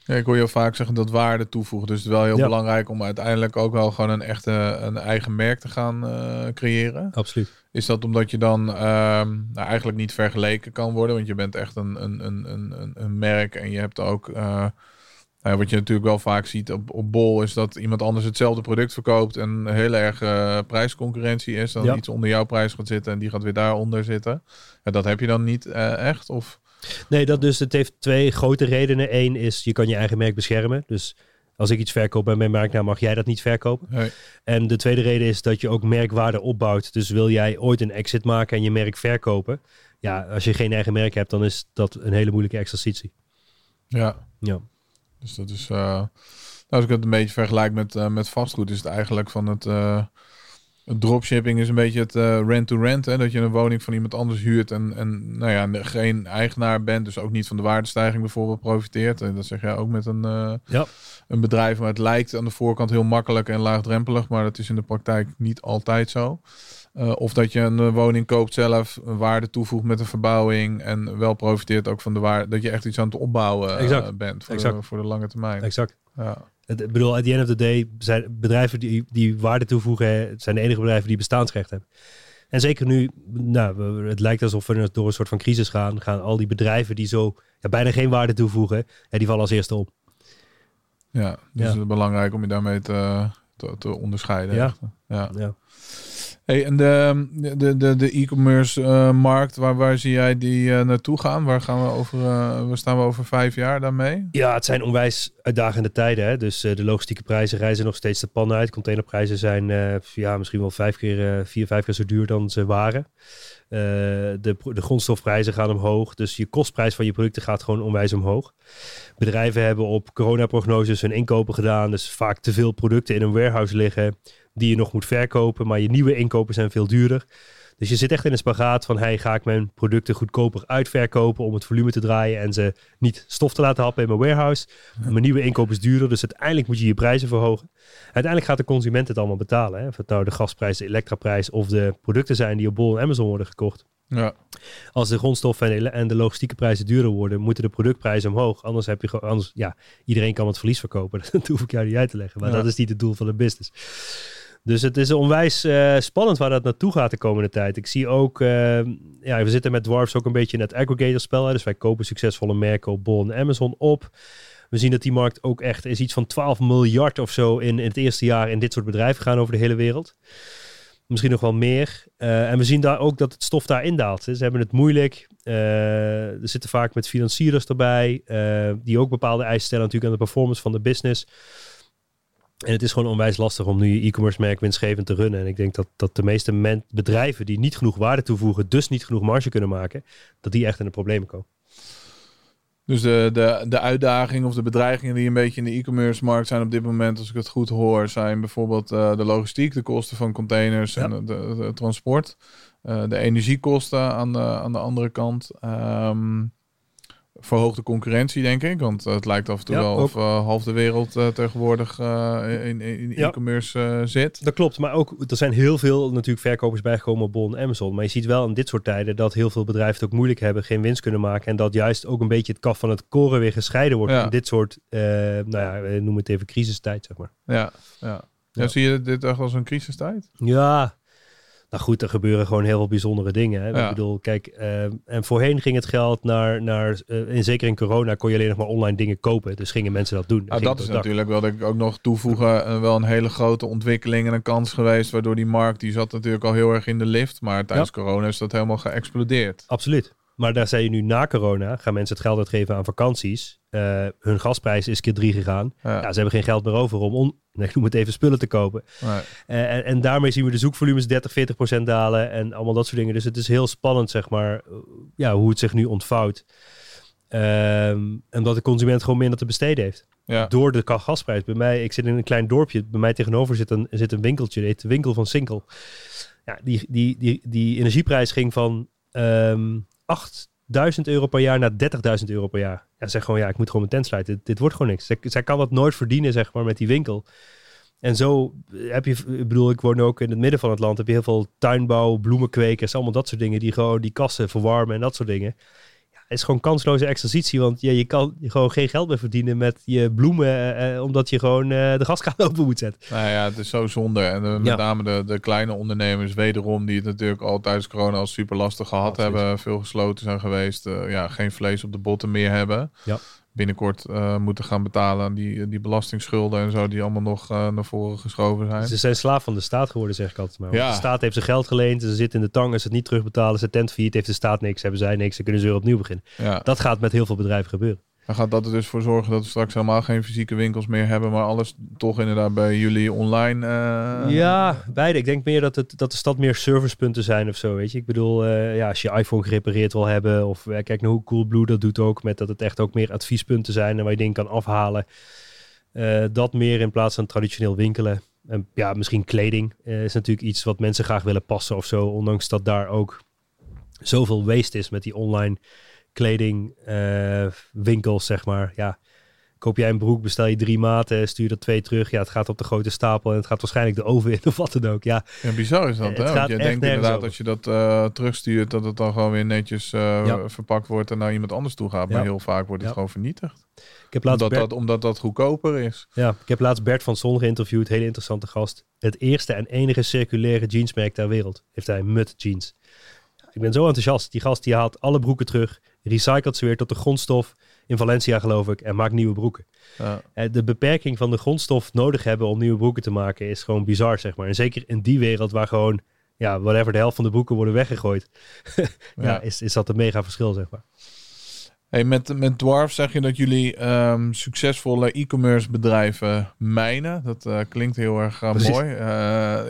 Ja, ik hoor je vaak zeggen dat waarde toevoegt. Dus het is wel heel Ja. belangrijk om uiteindelijk ook wel gewoon een echte een eigen merk te gaan eh, creëren. Absoluut. Is dat omdat je dan ehm, nou, eigenlijk niet vergeleken kan worden? Want je bent echt een, een, een, een, een- merk en je hebt ook... eh, nou, wat je natuurlijk wel vaak ziet op, op Bol is dat iemand anders hetzelfde product verkoopt en heel erg prijsconcurrentie is. Dan Ja. iets onder jouw prijs gaat zitten en die gaat weer daaronder zitten. En dat heb je dan niet eh, echt? Of... Nee, dat dus, het heeft twee grote redenen. Eén is, je kan je eigen merk beschermen. Dus als ik iets verkoop bij mijn merknaam, mag jij dat niet verkopen. Nee. En de tweede reden is dat je ook merkwaarde opbouwt. Dus wil jij ooit een exit maken en je merk verkopen. Ja, als je geen eigen merk hebt, dan is dat een hele moeilijke exercitie. Ja. Ja. Dus dat is, nou, als ik het een beetje vergelijk met, eh, met vastgoed, is het eigenlijk van het, eh, het dropshipping is een beetje het eh, rent-to-rent. hè dat je een woning van iemand anders huurt en, en nou ja, geen eigenaar bent, dus ook niet van de waardestijging bijvoorbeeld profiteert. En dat zeg jij ook met een, eh, Ja. een bedrijf, maar het lijkt aan de voorkant heel makkelijk en laagdrempelig, maar dat is in de praktijk niet altijd zo. Eh, of dat je een woning koopt zelf, een waarde toevoegt met een verbouwing en wel profiteert ook van de waarde, dat je echt iets aan het opbouwen bent voor, Exact. De, voor de lange termijn. Exact. Ja. Het, ik bedoel, at the end of the day zijn bedrijven die, die waarde toevoegen, zijn de enige bedrijven die bestaansrecht hebben. En zeker nu, nou, het lijkt alsof we door een soort van crisis gaan, gaan al die bedrijven die zo ja, bijna geen waarde toevoegen, ja, die vallen als eerste op. Ja, dus Ja. het is belangrijk om je daarmee te, te, te onderscheiden. Ja. Ja. Hey, en de, de, de, de e-commerce eh, markt, waar, waar zie jij die eh, naartoe gaan? Waar, gaan we over, eh, waar staan we over vijf jaar daarmee? Ja, het zijn onwijs uitdagende tijden. Hè? Dus de logistieke prijzen reizen nog steeds de pan uit. Containerprijzen zijn ja, misschien wel vijf keer, vier, vijf keer zo duur dan ze waren. De, de grondstofprijzen gaan omhoog. Dus je kostprijs van je producten gaat gewoon onwijs omhoog. Bedrijven hebben op coronaprognoses hun inkopen gedaan. Dus vaak te veel producten in een warehouse liggen die je nog moet verkopen. Maar je nieuwe inkopen zijn veel duurder. Dus je zit echt in een spagaat van, hey, ga ik mijn producten goedkoper uitverkopen om het volume te draaien en ze niet stof te laten happen in mijn warehouse. Mijn nieuwe inkoop is duurder, dus uiteindelijk moet je je prijzen verhogen. Uiteindelijk gaat de consument het allemaal betalen. Hè? Of het nou de gasprijs, de elektraprijs of de producten zijn die op Bol en Amazon worden gekocht. Ja, Als de grondstoffen en de, logistieke prijzen duurder worden, moeten de productprijzen omhoog. Anders heb je gewoon, anders, ja, iedereen kan het verlies verkopen. [LAUGHS] Dat hoef ik jou niet uit te leggen. Maar Ja. dat is niet het doel van de business. Dus het is onwijs eh, spannend waar dat naartoe gaat de komende tijd. Ik zie ook, eh, ja, we zitten met Dwarfs ook een beetje in het aggregator spel. Dus wij kopen succesvolle merken Bol en Amazon op. We zien dat die markt ook echt is iets van 12 miljard of zo in, in het eerste jaar in dit soort bedrijven gaan over de hele wereld. Misschien nog wel meer. Eh, en we zien daar ook dat het stof daar indaalt. Ze hebben het moeilijk. Er zitten vaak met financierders erbij. die ook bepaalde eisen stellen natuurlijk aan de performance van de business. En het is gewoon onwijs lastig om nu je e-commerce merk winstgevend te runnen. En ik denk dat, dat de meeste men- bedrijven die niet genoeg waarde toevoegen, dus niet genoeg marge kunnen maken, dat die echt in de problemen komen. dus de, de, de uitdaging of de bedreigingen die een beetje in de e-commerce markt zijn op dit moment, als ik het goed hoor, zijn bijvoorbeeld eh, de logistiek, de kosten van containers Ja. en de, de, de transport. eh, de energiekosten aan de, aan de andere kant. Ehm verhoogde concurrentie, denk ik. Want het lijkt af en toe Ja, wel of eh, half de wereld eh, tegenwoordig eh, in, in Ja. e-commerce eh, zit. Dat klopt, maar ook er zijn heel veel natuurlijk verkopers bijgekomen op Bol en Amazon. Maar je ziet wel in dit soort tijden dat heel veel bedrijven het ook moeilijk hebben, geen winst kunnen maken. En dat juist ook een beetje het kaf van het koren weer gescheiden wordt Ja. in dit soort, eh, nou ja, we noemen het even crisistijd, zeg maar. Ja, ja. ja. Ja. zie je dit echt als een crisistijd? Ja, nou goed, er gebeuren gewoon heel veel bijzondere dingen. Hè. Ja. Ik bedoel, kijk, eh, en voorheen ging het geld naar, naar eh, en zeker in corona kon je alleen nog maar online dingen kopen. Dus gingen mensen dat doen. Nou, ging dat is natuurlijk wel, denk ik, ook nog toevoegen. eh, wel een hele grote ontwikkeling en een kans geweest. Waardoor die markt, die zat natuurlijk al heel erg in de lift. Maar tijdens corona is dat helemaal geëxplodeerd. Absoluut. Maar daar zei je nu na corona, gaan mensen het geld uitgeven aan vakanties. Eh, hun gasprijs is keer drie gegaan. Ja. ze hebben geen geld meer over om, on, [LAUGHS] ik noem het even, spullen te kopen. Eh, en, daarmee zien we de zoekvolumes 30, 40 procent dalen en allemaal dat soort dingen. Dus het is heel spannend, zeg maar, eh, ja, hoe het zich nu ontvouwt. Ehm, en omdat de consument gewoon minder te besteden heeft. Ja. Door de gasprijs. Bij mij, ik zit in een klein dorpje. Bij mij tegenover zit een, zit een winkeltje. heet de winkel van Sinkel. Ja, die, die, die, die energieprijs ging van ehm, um, 8 1000 euro per jaar naar 30.000 euro per jaar. Ja, zeg gewoon, ja, ik moet gewoon mijn tent sluiten. Dit, wordt gewoon niks. Zij, zij, kan dat nooit verdienen, zeg maar, met die winkel. En zo eh, heb je, ik bedoel, ik woon ook in het midden van het land, heb je heel veel tuinbouw, bloemenkwekers, allemaal dat soort dingen, die gewoon die kassen verwarmen en dat soort dingen. Is gewoon kansloze exercitie. Want ja, je kan gewoon geen geld meer verdienen met je bloemen. eh, eh, omdat je gewoon eh, de gaskraan [LAUGHS] open moet zetten. Nou ja, het is zo zonde. En eh, met Ja. name de, de kleine ondernemers, wederom, die het natuurlijk al tijdens corona al super lastig gehad Absoluut. hebben. Veel gesloten zijn geweest. eh, ja, geen vlees op de botten meer hebben. Ja. Binnenkort eh, moeten gaan betalen aan die, die belastingsschulden en zo, die allemaal nog eh, naar voren geschoven zijn. Ze zijn slaaf van de staat geworden, zeg ik altijd maar. Ja. De staat heeft zijn geld geleend. Ze zitten in de tang. Als ze het niet terugbetalen, zijn tent failliet, heeft de staat niks. Hebben zij niks. Dan kunnen ze weer opnieuw beginnen. Ja. Dat gaat met heel veel bedrijven gebeuren. Dan gaat dat er dus voor zorgen dat we straks helemaal geen fysieke winkels meer hebben, maar alles toch inderdaad bij jullie online. eh, ja, beide. Ik denk meer dat, het, dat de stad meer servicepunten zijn of zo, weet je. Ik bedoel, eh, ja, als je iPhone gerepareerd wil hebben... of eh, kijk naar hoe Coolblue dat doet ook... met dat het echt ook meer adviespunten zijn... en waar je dingen kan afhalen. Dat meer in plaats van traditioneel winkelen. En ja, misschien kleding is natuurlijk iets wat mensen graag willen passen of zo. Ondanks dat daar ook zoveel waste is met die online kleding eh, winkels, zeg maar. Ja, koop jij een broek, bestel je drie maten, stuur er twee terug. Ja, het gaat op de grote stapel en het gaat waarschijnlijk de oven in of wat dan ook. Ja, Ja, bizar is dat. Hè? Want je denkt inderdaad over. als je dat eh, terugstuurt, dat het dan gewoon weer netjes eh, Ja. verpakt wordt en naar iemand anders toe gaat. Maar heel vaak wordt het Ja. gewoon vernietigd. ik heb laatst Omdat Bert, dat, omdat dat goedkoper is. ja, ik heb laatst Bert van Son geïnterviewd, hele interessante gast. Het eerste en enige circulaire jeansmerk ter wereld heeft hij Mud Jeans. Ik ben zo enthousiast. Die gast die haalt alle broeken terug, recycelt ze weer tot de grondstof in Valencia geloof ik en maakt nieuwe broeken. Ja. Eh, De beperking van de grondstof nodig hebben om nieuwe broeken te maken is gewoon bizar, zeg maar. En zeker in die wereld waar gewoon ja, whatever, de helft van de boeken worden weggegooid. [LAUGHS] ja, Ja. is, is dat een mega verschil, zeg maar. Hey, met, met Dwarf zeg je dat jullie ehm, succesvolle e-commerce bedrijven mijnen. Dat eh, klinkt heel erg eh, mooi.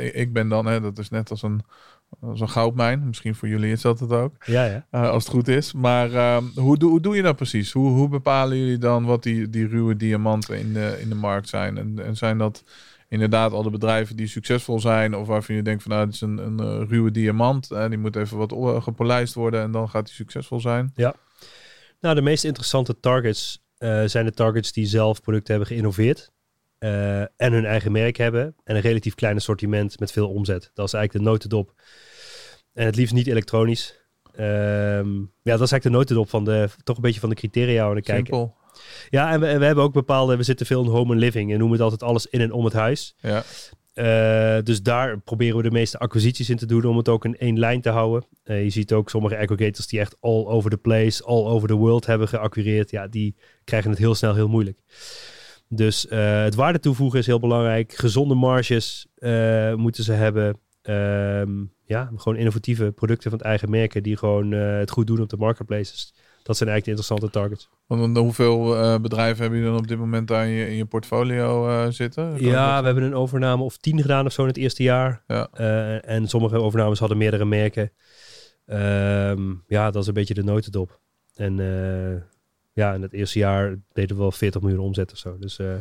Ik- ik ben dan, hè, dat is net als een, als een goudmijn. Misschien voor jullie is dat het ook. Ja, ja. Eh, als het goed is. Maar ehm, hoe, doe, hoe doe je dat precies? Hoe, hoe bepalen jullie dan wat die, die ruwe diamanten in de, in de markt zijn? En, en zijn dat inderdaad al de bedrijven die succesvol zijn? Of waarvan je denkt van nou, het is een, een eh, ruwe diamant. eh, die moet even wat o- gepolijst worden en dan gaat die succesvol zijn. Nou, de meest interessante targets eh, zijn de targets die zelf producten hebben geïnnoveerd. Eh, en hun eigen merk hebben. En een relatief klein assortiment met veel omzet. Dat is eigenlijk de notendop. En het liefst niet elektronisch. Ehm, ja, dat is eigenlijk de notendop van de, toch een beetje van de criteria aan kijken. Ja, en we, en we hebben ook bepaalde, we zitten veel in home and living. En noemen het altijd alles in en om het huis. Ja. Eh, dus daar proberen we de meeste acquisities in te doen om het ook in één lijn te houden. Eh, je ziet ook sommige aggregators die echt all over the place, all over the world hebben geacquireerd. Ja, die krijgen het heel snel heel moeilijk. Dus eh, het waarde toevoegen is heel belangrijk. Gezonde marges eh, moeten ze hebben. Ehm, ja, gewoon innovatieve producten van het eigen merken die gewoon eh, het goed doen op de marketplaces. Dat zijn eigenlijk de interessante targets. Want dan hoeveel bedrijven hebben jullie dan op dit moment daar in je, in je portfolio zitten? Kan Ja, dat- we hebben een overname of tien gedaan of zo in het eerste jaar. Ja. En sommige overnames hadden meerdere merken. Ehm, ja, dat is een beetje de notendop. En ja, in het eerste jaar deden we wel 40 miljoen omzet of zo. Dus eh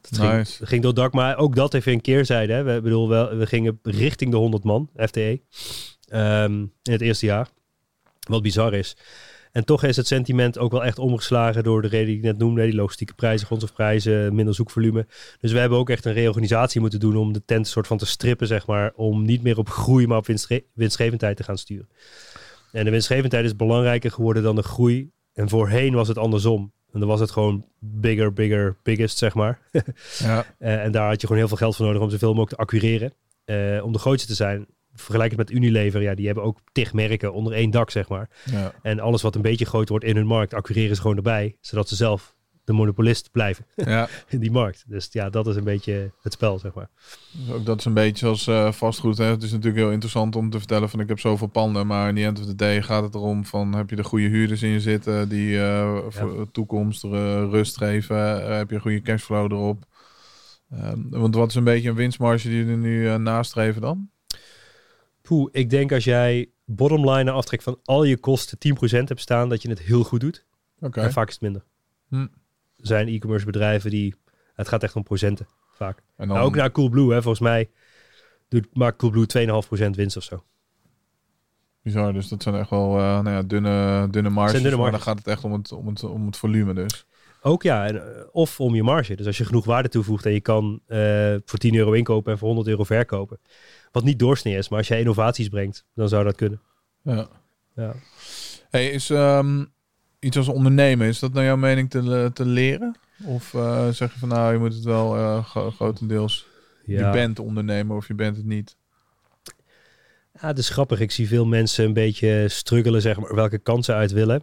dat ging, dat ging door dak. Maar ook dat even een keerzijde. Hè. We, bedoel, wel, we gingen richting de 100 man, FTE, ehm, in het eerste jaar. Wat bizar is. En toch is het sentiment ook wel echt omgeslagen door de reden die ik net noemde. Die logistieke prijzen, grondstofprijzen, minder zoekvolume. Dus we hebben ook echt een reorganisatie moeten doen om de tent soort van te strippen, zeg maar. Om niet meer op groei, maar op winstge- winstgevendheid te gaan sturen. En de winstgevendheid is belangrijker geworden dan de groei. En voorheen was het andersom. En dan was het gewoon bigger, bigger, biggest, zeg maar. [LAUGHS] Ja. Eh, en daar had je gewoon heel veel geld voor nodig om zoveel mogelijk te acquireren. Eh, om de grootste te zijn. Vergelijk het met Unilever. Ja, die hebben ook tig merken onder één dak, zeg maar. Ja. En alles wat een beetje groot wordt in hun markt, acquireren ze gewoon erbij. Zodat ze zelf de monopolist blijven ja. [LAUGHS] in die markt. Dus ja, dat is een beetje het spel, zeg maar. Dus ook dat is een beetje zoals eh, vastgoed. Hè? Het is natuurlijk heel interessant om te vertellen van ik heb zoveel panden. Maar in the end of the day gaat het erom van heb je de goede huurders in je zitten die eh, voor de toekomst eh, rust geven. Heb je een goede cashflow erop. Ehm, want wat is een beetje een winstmarge die jullie nu nastreven dan? Poeh, ik denk als jij bottomline aftrek van al je kosten 10% hebt staan, dat je het heel goed doet. Oké. En vaak is het minder. Hm. Zijn e-commerce bedrijven die, het gaat echt om procenten, vaak. En dan, Nou, ook naar Coolblue, hè, volgens mij doet, maakt Coolblue 2,5% winst of zo. Bizar, dus dat zijn echt wel eh, nou ja, dunne, dunne marges. Dunne Maar dan gaat het echt om het, om het, om het volume dus. Ook ja, en, eh, of om je marge. Dus als je genoeg waarde toevoegt en je kan eh, voor 10 euro inkopen en voor 100 euro verkopen. Wat niet doorsnee is, maar als jij innovaties brengt, dan zou dat kunnen. Ja. Ja. Hey, is ehm, iets als ondernemen, is dat naar jouw mening te, te leren? Of eh, zeg je van nou, je moet het wel eh, gro- grotendeels... Ja. Je bent ondernemer of je bent het niet. Ja, het is grappig. Ik zie veel mensen een beetje struggelen, zeg maar, welke kansen uit willen.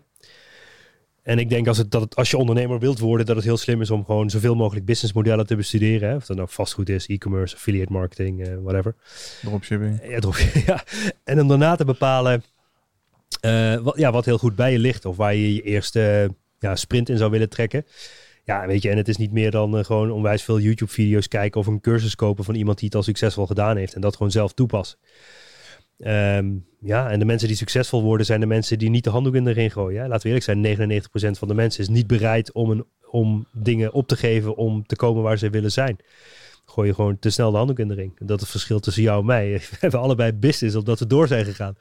En ik denk als, het, dat het, als je ondernemer wilt worden, dat het heel slim is om gewoon zoveel mogelijk businessmodellen te bestuderen. Hè? Of dat nou vastgoed is, e-commerce, affiliate marketing, eh, whatever. Dropshipping. Ja, erop- [LAUGHS] ja. En om daarna te bepalen eh, wat, ja, wat heel goed bij je ligt. Of waar je je eerste ja, sprint in zou willen trekken. Ja, weet je, en het is niet meer dan eh, gewoon onwijs veel YouTube-video's kijken of een cursus kopen van iemand die het al succesvol gedaan heeft en dat gewoon zelf toepassen. Ehm, ja, en de mensen die succesvol worden zijn de mensen die niet de handdoek in de ring gooien. Hè? Laten we eerlijk zijn, 99% van de mensen is niet bereid om, een, om dingen op te geven om te komen waar ze willen zijn. Gooi je gewoon te snel de handdoek in de ring. Dat is het verschil tussen jou en mij. [LAUGHS] We hebben allebei business omdat we door zijn gegaan.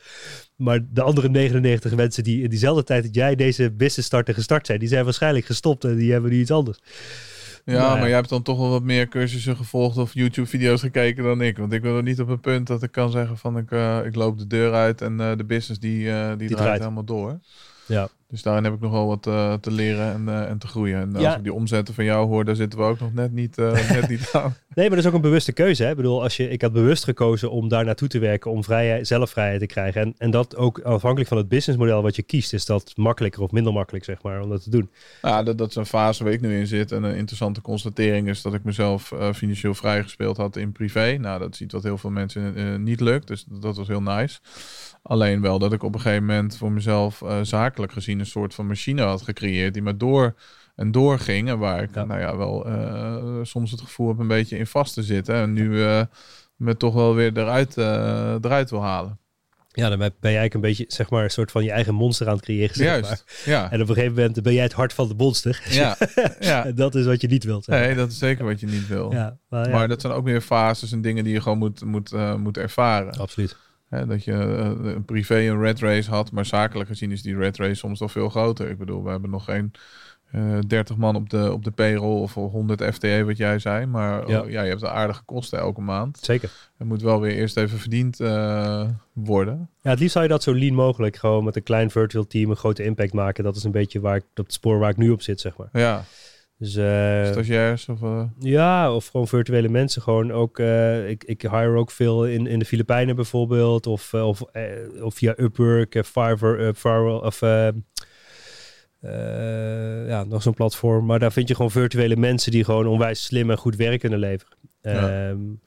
Maar de andere 99 mensen die in diezelfde tijd dat jij deze business starten gestart zijn, die zijn waarschijnlijk gestopt en die hebben nu iets anders. Ja, maar jij hebt dan toch wel wat meer cursussen gevolgd of YouTube-video's gekeken dan ik. Want ik ben er niet op een punt dat ik kan zeggen van ik, eh, ik loop de deur uit en eh, de business die, eh, die, draait, draait. helemaal door. Ja. Dus daarin heb ik nog wel wat eh, te leren en, eh, en te groeien. En als ik die omzetten van jou hoor, daar zitten we ook nog net niet, eh, [LAUGHS] net niet aan. Nee, maar dat is ook een bewuste keuze. Hè? Ik bedoel, als je, ik had bewust gekozen om daar naartoe te werken, om vrijheid, zelf vrijheid te krijgen. En, en dat ook afhankelijk van het businessmodel wat je kiest, is dat makkelijker of minder makkelijk, zeg maar, om dat te doen. Ja, dat, dat is een fase waar ik nu in zit. En een interessante constatering is dat ik mezelf financieel vrijgespeeld had in privé. Nou, dat ziet wat heel veel mensen niet lukt. Dus dat was heel nice. Alleen wel dat ik op een gegeven moment voor mezelf uh, zakelijk gezien een soort van machine had gecreëerd die me door en doorging. En waar ik nou ja, wel uh, soms het gevoel heb een beetje in vast te zitten. En nu uh, me toch wel weer eruit, uh, eruit wil halen. Ja, dan ben je eigenlijk een beetje, zeg maar, een soort van je eigen monster aan het creëren. Zeg Juist, maar. ja. En op een gegeven moment ben jij het hart van de monster. Ja, [LAUGHS] ja. en dat is wat je niet wilt. Zeg. Nee, dat is zeker wat je niet wil. Ja, maar, ja. maar dat zijn ook weer fases en dingen die je gewoon moet, moet, uh, moet ervaren. Absoluut. Hè, dat je uh, een privé een red race had, maar zakelijk gezien is die red race soms nog veel groter. Ik bedoel, we hebben nog geen uh, 30 man op de, op de payroll of 100 FTE, wat jij zei. Maar ja. Oh, ja je hebt een aardige kosten elke maand. Zeker. Het moet wel weer eerst even verdiend uh, worden. Ja, het liefst zou je dat zo lean mogelijk gewoon met een klein virtual team een grote impact maken. Dat is een beetje waar ik, op het spoor waar ik nu op zit, zeg maar. Ja. Dus, uh, Stagiairs of... Uh... Ja, of gewoon virtuele mensen. Gewoon ook, uh, ik, ik hire ook veel in, in de Filipijnen bijvoorbeeld. Of, of, of via Upwork, Fiverr, Fiverr of... Ja, nog zo'n platform. Maar daar vind je gewoon virtuele mensen die gewoon onwijs slim en goed werk kunnen leveren. Ja. Um,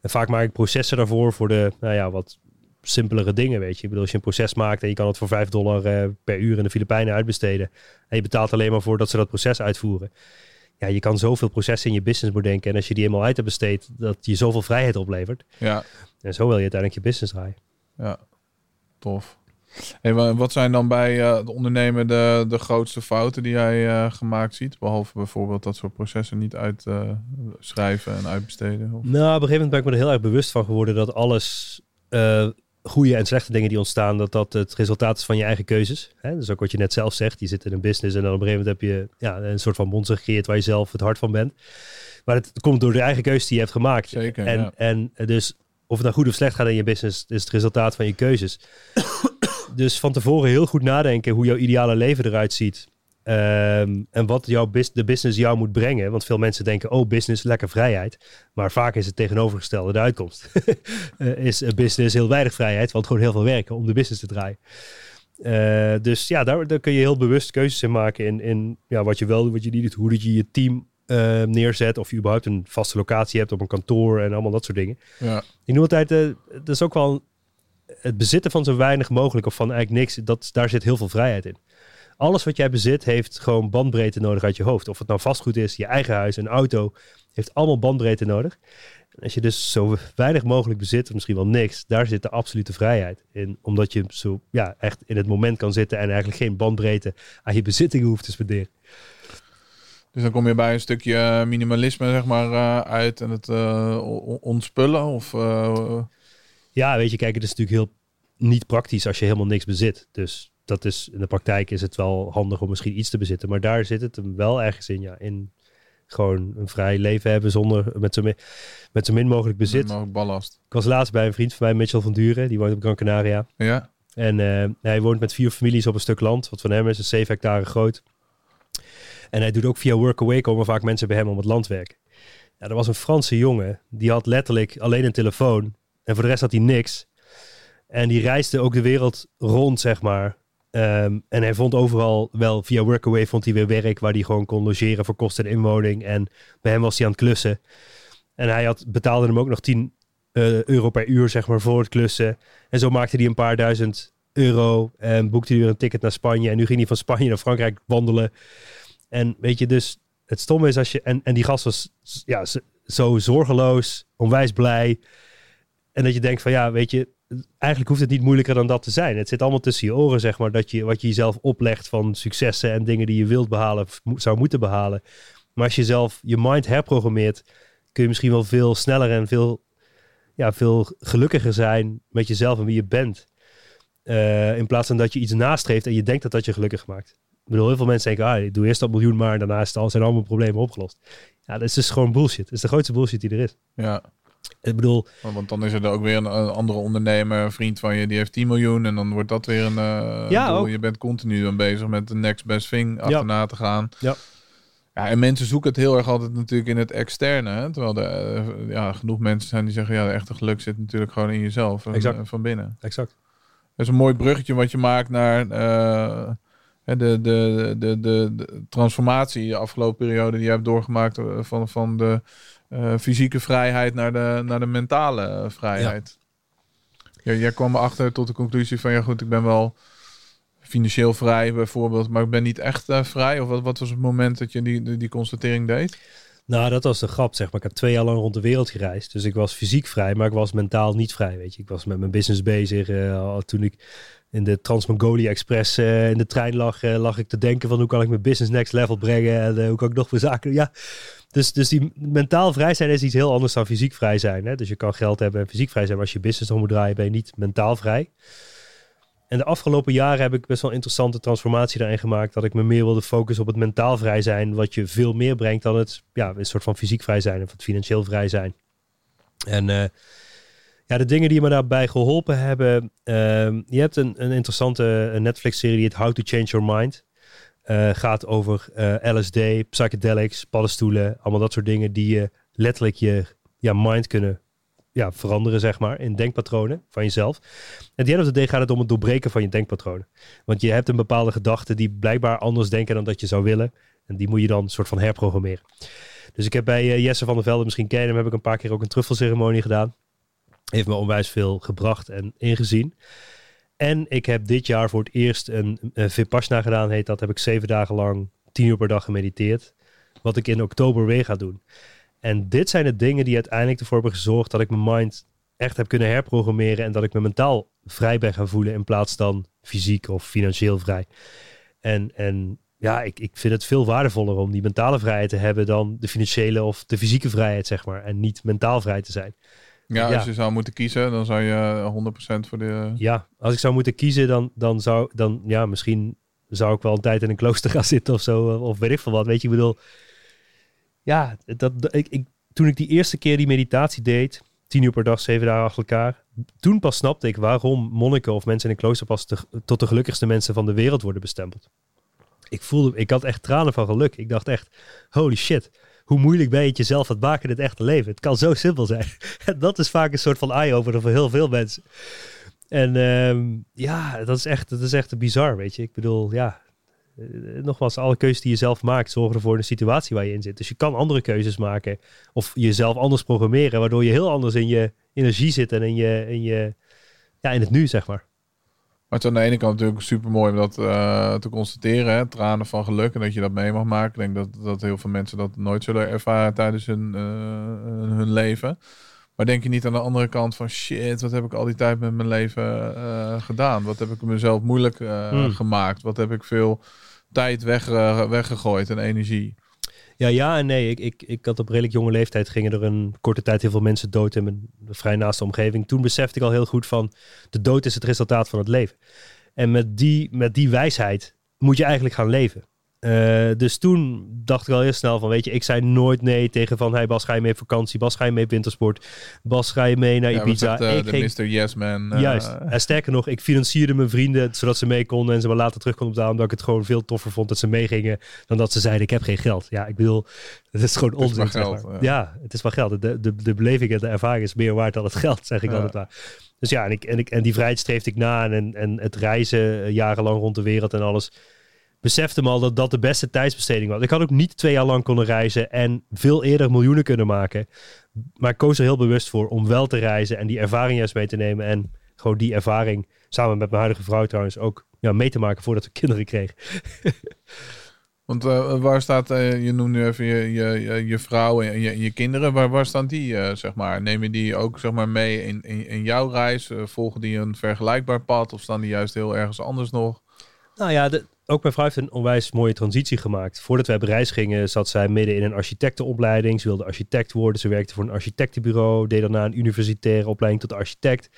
en vaak maak ik processen daarvoor voor de, nou ja, wat simpelere dingen, weet je. Ik bedoel, als je een proces maakt en je kan het voor 5 dollar uh, per uur in de Filipijnen uitbesteden. En je betaalt alleen maar voor dat ze dat proces uitvoeren. Ja, je kan zoveel processen in je business bedenken. En als je die eenmaal uit hebt besteed, dat je zoveel vrijheid oplevert. Ja. En zo wil je uiteindelijk je business draaien. Ja, tof. Hey, wat zijn dan bij uh, de ondernemer de, de grootste fouten die jij uh, gemaakt ziet? Behalve bijvoorbeeld dat soort processen niet uitschrijven uh, en uitbesteden? Of? Nou, op een gegeven moment ben ik me er heel erg bewust van geworden dat alles goede en slechte dingen die ontstaan, dat dat het resultaat is van je eigen keuzes. Hè? Dus ook wat je net zelf zegt, je zit in een business en dan op een gegeven moment heb je ja, een soort van monster gecreëerd waar je zelf het hart van bent. Maar het komt door de eigen keuze die je hebt gemaakt. Zeker, en, ja. en dus of het nou goed of slecht gaat in je business, is het resultaat van je keuzes. [COUGHS] dus van tevoren heel goed nadenken hoe jouw ideale leven eruit ziet. Um, en wat jouw de business jou moet brengen. Want veel mensen denken, oh, business, lekker vrijheid. Maar vaak is het tegenovergestelde de uitkomst. uh, [LAUGHS] is een business heel weinig vrijheid, want gewoon heel veel werken om de business te draaien. Uh, dus ja, daar, daar kun je heel bewust keuzes in maken in, in ja, wat je wel doet, wat je niet doet. Hoe dat je je team uh, neerzet. Of je überhaupt een vaste locatie hebt op een kantoor en allemaal dat soort dingen. Ja. Ik noem altijd, uh, dat is ook wel het bezitten van zo weinig mogelijk of van eigenlijk niks. Dat, daar zit heel veel vrijheid in. Alles wat jij bezit heeft gewoon bandbreedte nodig uit je hoofd. Of het nou vastgoed is, je eigen huis, een auto, heeft allemaal bandbreedte nodig. En als je dus zo weinig mogelijk bezit, of misschien wel niks, daar zit de absolute vrijheid in. Omdat je zo ja, echt in het moment kan zitten en eigenlijk geen bandbreedte aan je bezittingen hoeft te spenderen. Dus dan kom je bij een stukje minimalisme zeg maar uh, uit en het uh, ontspullen of... Uh... Ja, weet je, kijk, het is natuurlijk heel niet praktisch als je helemaal niks bezit. Dus dat is, in de praktijk is het wel handig om misschien iets te bezitten. Maar daar zit het hem wel ergens in, ja, in gewoon een vrij leven hebben zonder met zo min, met zo min mogelijk bezit. Mogelijk ballast. Ik was laatst bij een vriend van mij, Mitchell van Duren, die woont op Gran Canaria. Ja. En uh, hij woont met vier families op een stuk land, wat van hem is, een 7 hectare groot. En hij doet ook via Workaway komen vaak mensen bij hem om het land werken. Ja, er was een Franse jongen, die had letterlijk alleen een telefoon. En voor de rest had hij niks. En die reisde ook de wereld rond, zeg maar. Um, en hij vond overal wel via Workaway vond hij weer werk waar hij gewoon kon logeren voor kosten en inwoning. En bij hem was hij aan het klussen. En hij had, betaalde hem ook nog 10 uh, euro per uur, zeg maar, voor het klussen. En zo maakte hij een paar duizend euro en boekte hij weer een ticket naar Spanje. En nu ging hij van Spanje naar Frankrijk wandelen. En weet je, dus het stomme is als je... En, en die gast was ja, zo zorgeloos, onwijs blij. En dat je denkt van ja, weet je, eigenlijk hoeft het niet moeilijker dan dat te zijn. Het zit allemaal tussen je oren, zeg maar, dat je wat je jezelf oplegt van successen en dingen die je wilt behalen, zou moeten behalen. Maar als je zelf je mind herprogrammeert, kun je misschien wel veel sneller en veel, ja, veel gelukkiger zijn met jezelf en wie je bent. Uh, in plaats van dat je iets nastreeft en je denkt dat dat je gelukkig maakt. Ik bedoel, heel veel mensen denken, ah, ik doe eerst dat miljoen maar en daarna al, zijn allemaal problemen opgelost. Ja, dat is dus gewoon bullshit. Dat is de grootste bullshit die er is. Ja. Ik bedoel... Want dan is er ook weer een, andere ondernemer, een vriend van je, die heeft 10 miljoen. En dan wordt dat weer een uh, ja, doel. Ook. Je bent continu dan bezig met de next best thing achterna ja. te gaan. Ja. Ja, en mensen zoeken het heel erg altijd natuurlijk in het externe. Hè? Terwijl er eh, ja, genoeg mensen zijn die zeggen... ja, de echte geluk zit natuurlijk gewoon in jezelf. En, Exact. eh, van binnen. Exact. Dat is een mooi bruggetje wat je maakt naar de, de, de, de, de transformatie de afgelopen periode die je hebt doorgemaakt van, van de eh, fysieke vrijheid naar de, naar de mentale vrijheid. Ja. jij kwam erachter tot de conclusie van ja goed, ik ben wel financieel vrij bijvoorbeeld, maar ik ben niet echt eh, vrij. Of wat, wat was het moment dat je die, die, die constatering deed? Nou, dat was de grap, zeg maar. Ik heb twee jaar lang rond de wereld gereisd. Dus ik was fysiek vrij, maar ik was mentaal niet vrij, weet je. Ik was met mijn business bezig. eh, al toen ik in de Trans-Mongolia Express in de trein lag, lag ik te denken van hoe kan ik mijn business next level brengen en hoe kan ik nog meer zaken. Ja, dus, dus die mentaal vrij zijn is iets heel anders dan fysiek vrij zijn. Hè? Dus je kan geld hebben en fysiek vrij zijn, maar als je business nog moet draaien, ben je niet mentaal vrij. En de afgelopen jaren heb ik best wel een interessante transformatie daarin gemaakt. Dat ik me meer wilde focussen op het mentaal vrij zijn. Wat je veel meer brengt dan het ja, een soort van fysiek vrij zijn of het financieel vrij zijn. En eh, ja, de dingen die me daarbij geholpen hebben. ehm, je hebt een, een interessante Netflix-serie die heet How to Change Your Mind. Eh, gaat over eh, LSD, psychedelics, paddenstoelen. Allemaal dat soort dingen die je letterlijk je ja, mind kunnen ja, veranderen, zeg maar, in denkpatronen van jezelf. En die end of the gaat het om het doorbreken van je denkpatronen. Want je hebt een bepaalde gedachte die blijkbaar anders denken dan dat je zou willen. En die moet je dan soort van herprogrammeren. Dus ik heb bij eh, Jesse van der Velde, misschien ken je hem, heb ik een paar keer ook een truffelceremonie gedaan. Heeft me onwijs veel gebracht en ingezien. En ik heb dit jaar voor het eerst een, een Vipassana gedaan, heet dat. Heb ik zeven dagen lang, tien uur per dag gemediteerd. Wat ik in oktober weer ga doen. En dit zijn de dingen die uiteindelijk ervoor hebben gezorgd dat ik mijn mind echt heb kunnen herprogrammeren. En dat ik me mentaal vrij ben gaan voelen in plaats dan fysiek of financieel vrij. En, en ja, ik, ik vind het veel waardevoller om die mentale vrijheid te hebben dan de financiële of de fysieke vrijheid, zeg maar. En niet mentaal vrij te zijn. Ja, Ja. als je zou moeten kiezen, dan zou je 100% voor de... Ja, als ik zou moeten kiezen, dan, dan zou dan ja, misschien zou ik wel een tijd in een klooster [LAUGHS] gaan zitten of zo, of weet ik veel wat. Weet je, ik bedoel, ja, dat, ik, ik, toen ik die eerste keer die meditatie deed, tien uur per dag, zeven dagen achter elkaar, toen pas snapte ik waarom monniken of mensen in een klooster pas te- tot de gelukkigste mensen van de wereld worden bestempeld. Ik voelde, ik had echt tranen van geluk. Ik dacht echt, holy shit, hoe moeilijk ben je het jezelf aan het maken in het echte leven? Het kan zo simpel zijn. [LAUGHS] En dat is vaak een soort van eye-opener voor heel veel mensen. En ehm, ja, dat is, echt, dat is echt bizar, weet je. Ik bedoel, ja, eh, nogmaals, alle keuzes die je zelf maakt zorgen ervoor de situatie waar je in zit. Dus je kan andere keuzes maken of jezelf anders programmeren, waardoor je heel anders in je energie zit en in, je, in, je, ja, in het nu, zeg maar. Maar het is aan de ene kant natuurlijk super mooi om dat eh, te constateren. Hè? Tranen van geluk en dat je dat mee mag maken. Ik denk dat, dat heel veel mensen dat nooit zullen ervaren tijdens hun, eh, hun leven. Maar denk je niet aan de andere kant van shit, wat heb ik al die tijd met mijn leven eh, gedaan? Wat heb ik mezelf moeilijk Hmm. gemaakt? Wat heb ik veel tijd weg, weggegooid en energie? Ja, ja en nee. Ik, ik, ik had op redelijk jonge leeftijd gingen er een korte tijd heel veel mensen dood in mijn vrij naaste omgeving. Toen besefte ik al heel goed van de dood is het resultaat van het leven. En met die, met die wijsheid moet je eigenlijk gaan leven. Eh, dus toen dacht ik al heel snel van, weet je, ik zei nooit nee tegen van, hey Bas, ga je mee op vakantie? Bas, ga je mee op wintersport? Bas, ga je mee naar Ja, Ibiza? zegt, eh, ik de ging, Mr. Yes Man. eh, Juist. En sterker nog, ik financierde mijn vrienden zodat ze mee konden en ze maar later terug konden betalen. Omdat ik het gewoon veel toffer vond dat ze meegingen dan dat ze zeiden: Ik heb geen geld. Ja, ik bedoel, [LAUGHS] het is gewoon Het is onzin. zeg maar. ja. Ja. het is maar geld. De, de, de beleving en de ervaring is meer waard dan het geld, zeg ik Ja. altijd maar. Dus ja, en, ik, en, ik, en die vrijheid streefde ik na. En, en het reizen jarenlang rond de wereld en alles. Besefte me al dat dat de beste tijdsbesteding was. Ik had ook niet twee jaar lang kunnen reizen en veel eerder miljoenen kunnen maken. Maar ik koos er heel bewust voor om wel te reizen en die ervaring juist mee te nemen. En gewoon die ervaring, samen met mijn huidige vrouw trouwens, ook ja, mee te maken voordat we [LAUGHS] kinderen kregen. Want eh, waar staat, eh, je noemt nu even je, je, je, vrouw en je, je kinderen, waar, waar staan die, eh, zeg maar? Neem je die ook, zeg maar, mee in, in, in jouw reis? Volgen die een vergelijkbaar pad of staan die juist heel ergens anders nog? Nou ja, de, ook mijn vrouw heeft een onwijs mooie transitie gemaakt. Voordat wij op reis gingen, zat zij midden in een architectenopleiding. Ze wilde architect worden. Ze werkte voor een architectenbureau. Deed daarna een universitaire opleiding tot architect.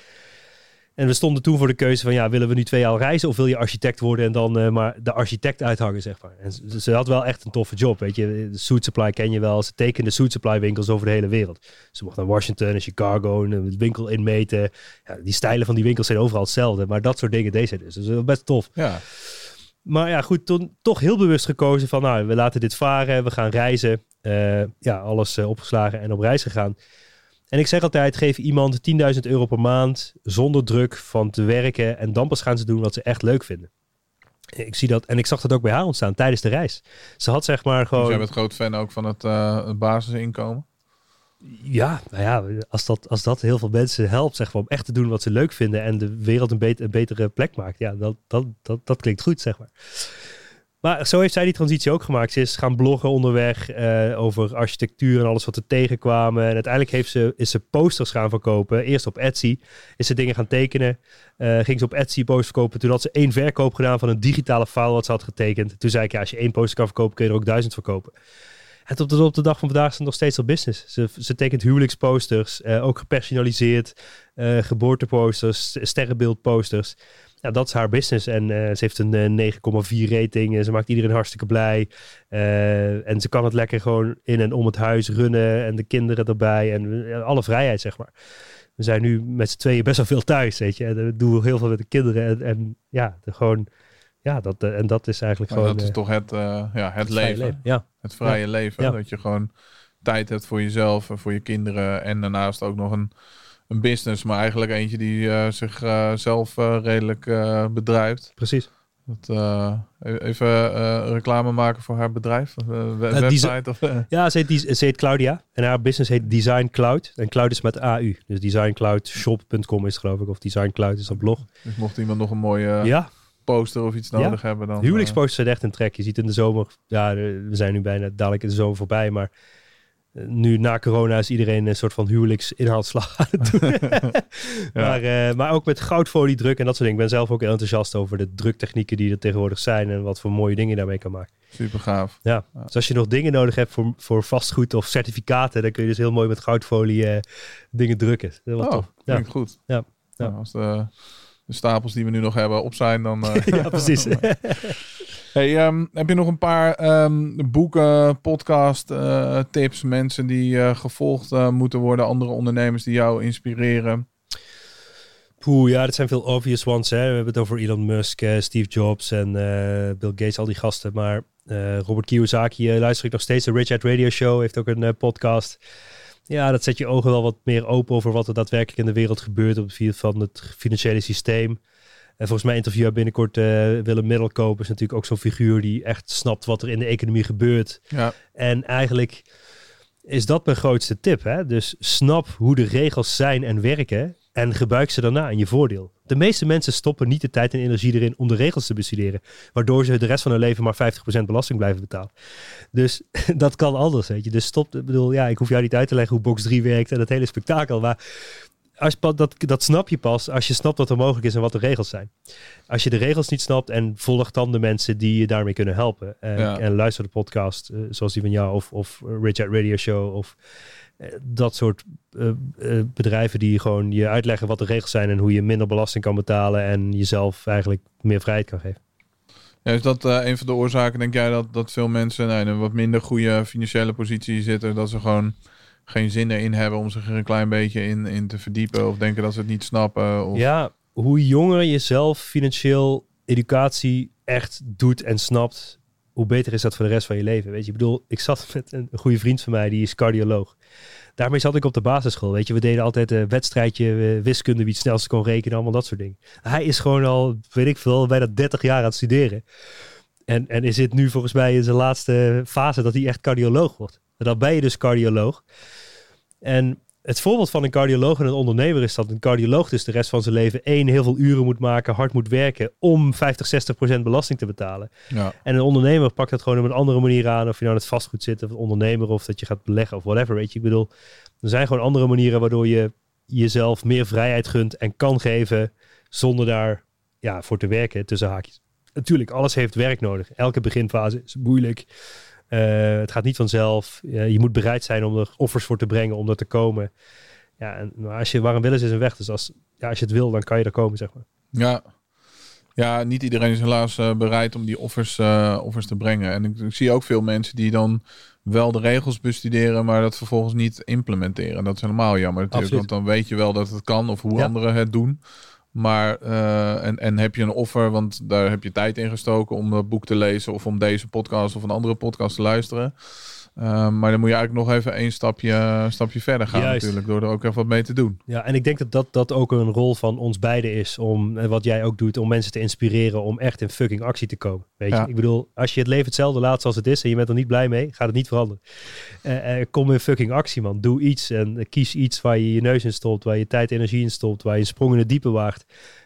En we stonden toen voor de keuze van, ja, willen we nu twee jaar reizen of wil je architect worden en dan eh, maar de architect uithangen, zeg maar. En ze, had wel echt een toffe job, weet je. De Suit Supply ken je wel. Ze tekende Suit Supply winkels over de hele wereld. Ze mocht naar Washington en Chicago en een winkel inmeten. Ja, die stijlen van die winkels zijn overal hetzelfde, maar dat soort dingen deed ze dus. Dus dat was best tof. Ja, Maar ja, goed, toen toch heel bewust gekozen van, nou, we laten dit varen, we gaan reizen. Eh, ja, alles eh, opgeslagen en op reis gegaan. En ik zeg altijd, geef iemand 10.000 euro per maand zonder druk van te werken. En dan pas gaan ze doen wat ze echt leuk vinden. Ik zie dat, en ik zag dat ook bij haar ontstaan tijdens de reis. Ze had zeg maar gewoon... Dus jij bent groot fan ook van het, eh, het basisinkomen? Ja, nou ja, als dat, als dat heel veel mensen helpt, zeg maar, om echt te doen wat ze leuk vinden en de wereld een, bet- een betere plek maakt, ja, dat, dat, dat, dat klinkt goed, zeg maar. Maar zo heeft zij die transitie ook gemaakt. Ze is gaan bloggen onderweg eh, over architectuur en alles wat er tegenkwamen. En uiteindelijk heeft ze, is ze posters gaan verkopen. Eerst op Etsy is ze dingen gaan tekenen. Eh, ging ze op Etsy posters verkopen. Toen had ze één verkoop gedaan van een digitale file wat ze had getekend. Toen zei ik, ja, als je één poster kan verkopen, kun je er ook duizend verkopen. En tot de, op de dag van vandaag is het nog steeds al business. Ze, ze tekent huwelijksposters, eh, ook gepersonaliseerd, eh, geboorteposters, sterrenbeeldposters. Ja, dat is haar business. En eh, ze heeft een eh, 9,4 rating. Ze maakt iedereen hartstikke blij. En ze kan het lekker gewoon in en om het huis runnen. En de kinderen erbij. En alle vrijheid, zeg maar. We zijn nu met z'n tweeën best wel veel thuis, weet je. En we doen heel veel met de kinderen. En, en ja, gewoon... Ja, dat, eh, en dat is eigenlijk Maar gewoon... dat is eh, toch het, eh, ja, het leven. Ja, Het vrije leven. Ja. Dat je gewoon tijd hebt voor jezelf en voor je kinderen. En daarnaast ook nog een, een business. Maar eigenlijk eentje die zichzelf zelf redelijk bedrijft. precies. Dat, e- even eh, reclame maken voor haar bedrijf. Ze- website. Of, Ja, ze heet, ze heet Claudia. En haar business heet Design Cloud. En Cloud is met AU. Dus designcloudshop.com is geloof ik. Of Design Cloud is een blog. dus mocht iemand nog een mooie ja, poster of iets Ja. nodig hebben. Dan, huwelijksposters zijn echt een trek. Je ziet in de zomer... Ja, eh, we zijn nu bijna dadelijk in de zomer voorbij. Maar eh, nu na corona is iedereen een soort van huwelijksinhaalslag aan het doen. [LAUGHS] [LAUGHS] maar, eh, maar ook met goudfolie druk en dat soort dingen. Ik ben zelf ook heel enthousiast over de druktechnieken die er tegenwoordig zijn. En wat voor mooie dingen je daarmee kan maken. Super gaaf. Ja, Ja. dus als je nog dingen nodig hebt voor, voor vastgoed of certificaten, dan kun je dus heel mooi met goudfolie eh, dingen drukken. Dat Oh, tof. Ja. klinkt goed. Ja. Ja. Nou, als de, de stapels die we nu nog hebben op zijn, dan... eh, [LAUGHS] ja, precies. [LAUGHS] Hey, ehm, heb je nog een paar ehm, boeken, podcast, eh, tips, mensen die eh, gevolgd eh, moeten worden, andere ondernemers die jou inspireren? Poeh, ja, dat zijn veel obvious ones. Hè. We hebben het over Elon Musk, eh, Steve Jobs en eh, Bill Gates, al die gasten. Maar eh, Robert Kiyosaki eh, luister ik nog steeds. De Rich Dad Radio Show heeft ook een eh, podcast. Ja, dat zet je ogen wel wat meer open over wat er daadwerkelijk in de wereld gebeurt op het gebied van het financiële systeem. En volgens mij interview binnenkort eh, Willem Middelkoop is natuurlijk ook zo'n figuur die echt snapt wat er in de economie gebeurt. Ja, En eigenlijk is dat mijn grootste tip. Hè? Dus snap hoe de regels zijn en werken en gebruik ze daarna in je voordeel. De meeste mensen stoppen niet de tijd en energie erin om de regels te bestuderen, waardoor ze de rest van hun leven maar 50% belasting blijven betalen. Dus [LAUGHS] dat kan anders, weet je. Dus stop, ik bedoel, ja, ik hoef jou niet uit te leggen hoe box 3 werkt en dat hele spektakel, maar als dat, dat snap je pas als je snapt wat er mogelijk is en wat de regels zijn. Als je de regels niet snapt en volg dan de mensen die je daarmee kunnen helpen. En, Ja. en luister de podcast eh, zoals die van jou of, of Richard Radio Show of dat soort eh, eh, bedrijven die gewoon je uitleggen wat de regels zijn en hoe je minder belasting kan betalen en jezelf eigenlijk meer vrijheid kan geven. Ja, is dat eh, een van de oorzaken, denk jij, dat, dat veel mensen nou, in een wat minder goede financiële positie zitten, dat ze gewoon geen zin erin hebben om zich er een klein beetje in, in te verdiepen of denken dat ze het niet snappen? Of... Ja, hoe jonger je zelf financieel educatie echt doet en snapt, hoe beter is dat voor de rest van je leven. Weet je, ik bedoel, ik zat [LAUGHS] met een goede vriend van mij, die is cardioloog. Daarmee zat ik op de basisschool. Weet je, we deden altijd een wedstrijdje, eh, wiskunde, wie het snelste kon rekenen, allemaal dat soort dingen. Hij is gewoon al, weet ik veel, bijna 30 jaar aan het studeren. En, en is zit nu volgens mij in zijn laatste fase dat hij echt cardioloog wordt. En dan ben je dus cardioloog. En het voorbeeld van een cardioloog en een ondernemer is dat een cardioloog dus de rest van zijn leven één, heel veel uren moet maken, hard moet werken om 50, 60 procent belasting te betalen. Ja. En een ondernemer pakt dat gewoon op een andere manier aan. Of je nou in het vastgoed zit, of een ondernemer, of dat je gaat beleggen, of whatever. Weet je, ik bedoel, er zijn gewoon andere manieren waardoor je jezelf meer vrijheid gunt en kan geven zonder daar ja, voor te werken, tussen haakjes. Natuurlijk, alles heeft werk nodig. Elke beginfase is moeilijk. Eh, het gaat niet vanzelf. Je moet bereid zijn om er offers voor te brengen, om er te komen. Ja, en maar als je waar een wil is, een weg. Dus als, ja, als je het wil, dan kan je er komen, zeg maar. Ja. Ja, niet iedereen is helaas eh, bereid om die offers, eh, offers te brengen. En ik, ik zie ook veel mensen die dan wel de regels bestuderen, maar dat vervolgens niet implementeren. Dat is helemaal jammer natuurlijk, Absoluut. want dan weet je wel dat het kan of hoe Ja. anderen het doen. Maar, eh, en, en heb je een offer, want daar heb je tijd in gestoken om dat boek te lezen of om deze podcast of een andere podcast te luisteren. Uh, maar dan moet je eigenlijk nog even één stapje, stapje verder gaan Juist. natuurlijk, door er ook even wat mee te doen. Ja, en ik denk dat, dat dat ook een rol van ons beiden is. Om, en wat jij ook doet, om mensen te inspireren om echt in fucking actie te komen. Weet je, ik bedoel, als je het leven hetzelfde laat zoals het is en je bent er niet blij mee, gaat het niet veranderen. Eh, eh, kom in fucking actie, man. Doe iets en eh, kies iets waar je je neus in stopt, waar je tijd en energie in stopt, waar je een sprong in het diepe waagt.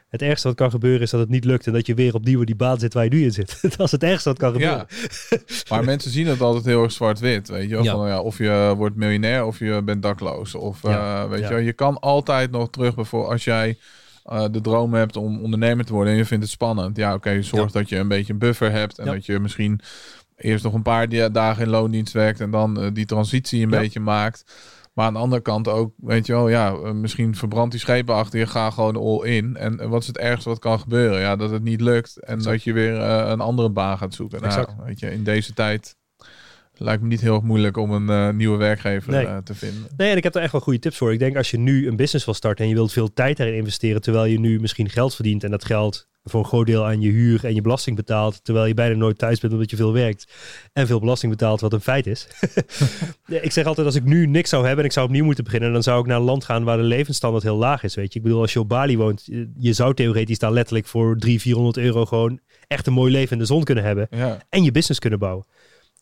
Het ergste wat kan gebeuren is dat het niet lukt en dat je weer opnieuw in die baan zit waar je nu in zit. [LAUGHS] dat is het ergste wat kan gebeuren. Ja, [LAUGHS] maar mensen zien het altijd heel erg zwart-wit, weet je wel. Ja. Van, ja, of je wordt miljonair of je bent dakloos. Of, Ja, eh, weet je je kan altijd nog terug, bijvoorbeeld als jij eh, de droom hebt om ondernemer te worden en je vindt het spannend. Ja, oké, zorg dat je een beetje een buffer hebt en dat je misschien eerst nog een paar dagen in loondienst werkt en dan eh, die transitie een beetje maakt. Maar aan de andere kant ook, weet je wel, ja, eh, misschien verbrandt die schepen achter je, ga gewoon all in. En eh, wat is het ergste wat kan gebeuren? Ja, dat het niet lukt en Exact. dat je weer eh, een andere baan gaat zoeken. Nou, Exact. weet je, in deze tijd lijkt me niet heel moeilijk om een nieuwe werkgever Nee. te vinden. Nee, en ik heb er echt wel goede tips voor. Ik denk als je nu een business wil starten en je wilt veel tijd daarin investeren, terwijl je nu misschien geld verdient en dat geld voor een groot deel aan je huur en je belasting betaalt, terwijl je bijna nooit thuis bent omdat je veel werkt en veel belasting betaalt, wat een feit is. [LAUGHS] Ik zeg altijd, als ik nu niks zou hebben en ik zou opnieuw moeten beginnen, dan zou ik naar een land gaan waar de levensstandaard heel laag is. Weet je, ik bedoel, als je op Bali woont, je- je zou theoretisch daar letterlijk voor 300, 400 euro gewoon echt een mooi leven in de zon kunnen hebben Ja, en je business kunnen bouwen.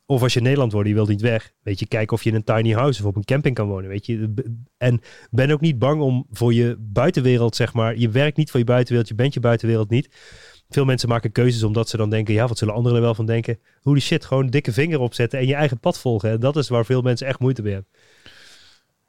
Of als je in Nederland wordt, je wilt niet weg. Weet je, kijk of je in een tiny house of op een camping kan wonen. Weet je, en ben ook niet bang om voor je buitenwereld, zeg maar. Je werkt niet voor je buitenwereld, je bent je buitenwereld niet. Veel mensen maken keuzes omdat ze dan denken, ja, wat zullen anderen er wel van denken? Holy shit, gewoon dikke vinger opzetten en je eigen pad volgen. En dat is waar veel mensen echt moeite mee hebben.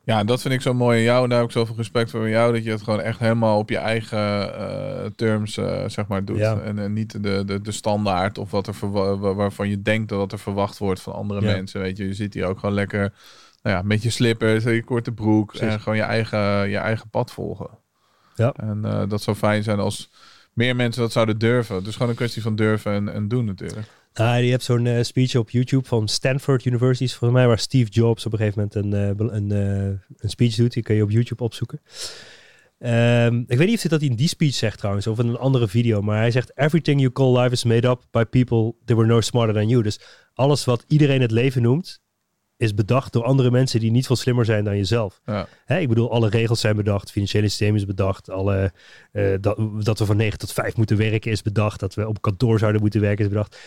Ja, dat vind ik zo mooi in jou. En daar heb ik zoveel respect voor jou. Dat je het gewoon echt helemaal op je eigen eh, terms, eh, zeg maar, doet. Ja. En, en niet de, de, de standaard of wat er waarvan je denkt dat er verwacht wordt van andere Ja. mensen. Weet je, je zit hier ook gewoon lekker nou ja, met je slippers, je korte broek. Precies. En gewoon je eigen, je eigen pad volgen. Ja. En eh, dat zou fijn zijn als meer mensen dat zouden durven. Dus gewoon een kwestie van durven en, en doen natuurlijk. Ah, je hebt zo'n eh, speech op YouTube van Stanford University, volgens mij, waar Steve Jobs op een gegeven moment een, eh, een, eh, een speech doet. Die kun je op YouTube opzoeken. Ehm, ik weet niet of hij dat in die speech zegt trouwens, of in een andere video, maar hij zegt: Everything you call life is made up by people that were no smarter than you. Dus alles wat iedereen het leven noemt, is bedacht door andere mensen die niet veel slimmer zijn dan jezelf. Ja. Hè, ik bedoel, alle regels zijn bedacht, het financiële systeem is bedacht, alle, dat, dat we van 9 tot 5 moeten werken is bedacht, dat we op kantoor zouden moeten werken is bedacht.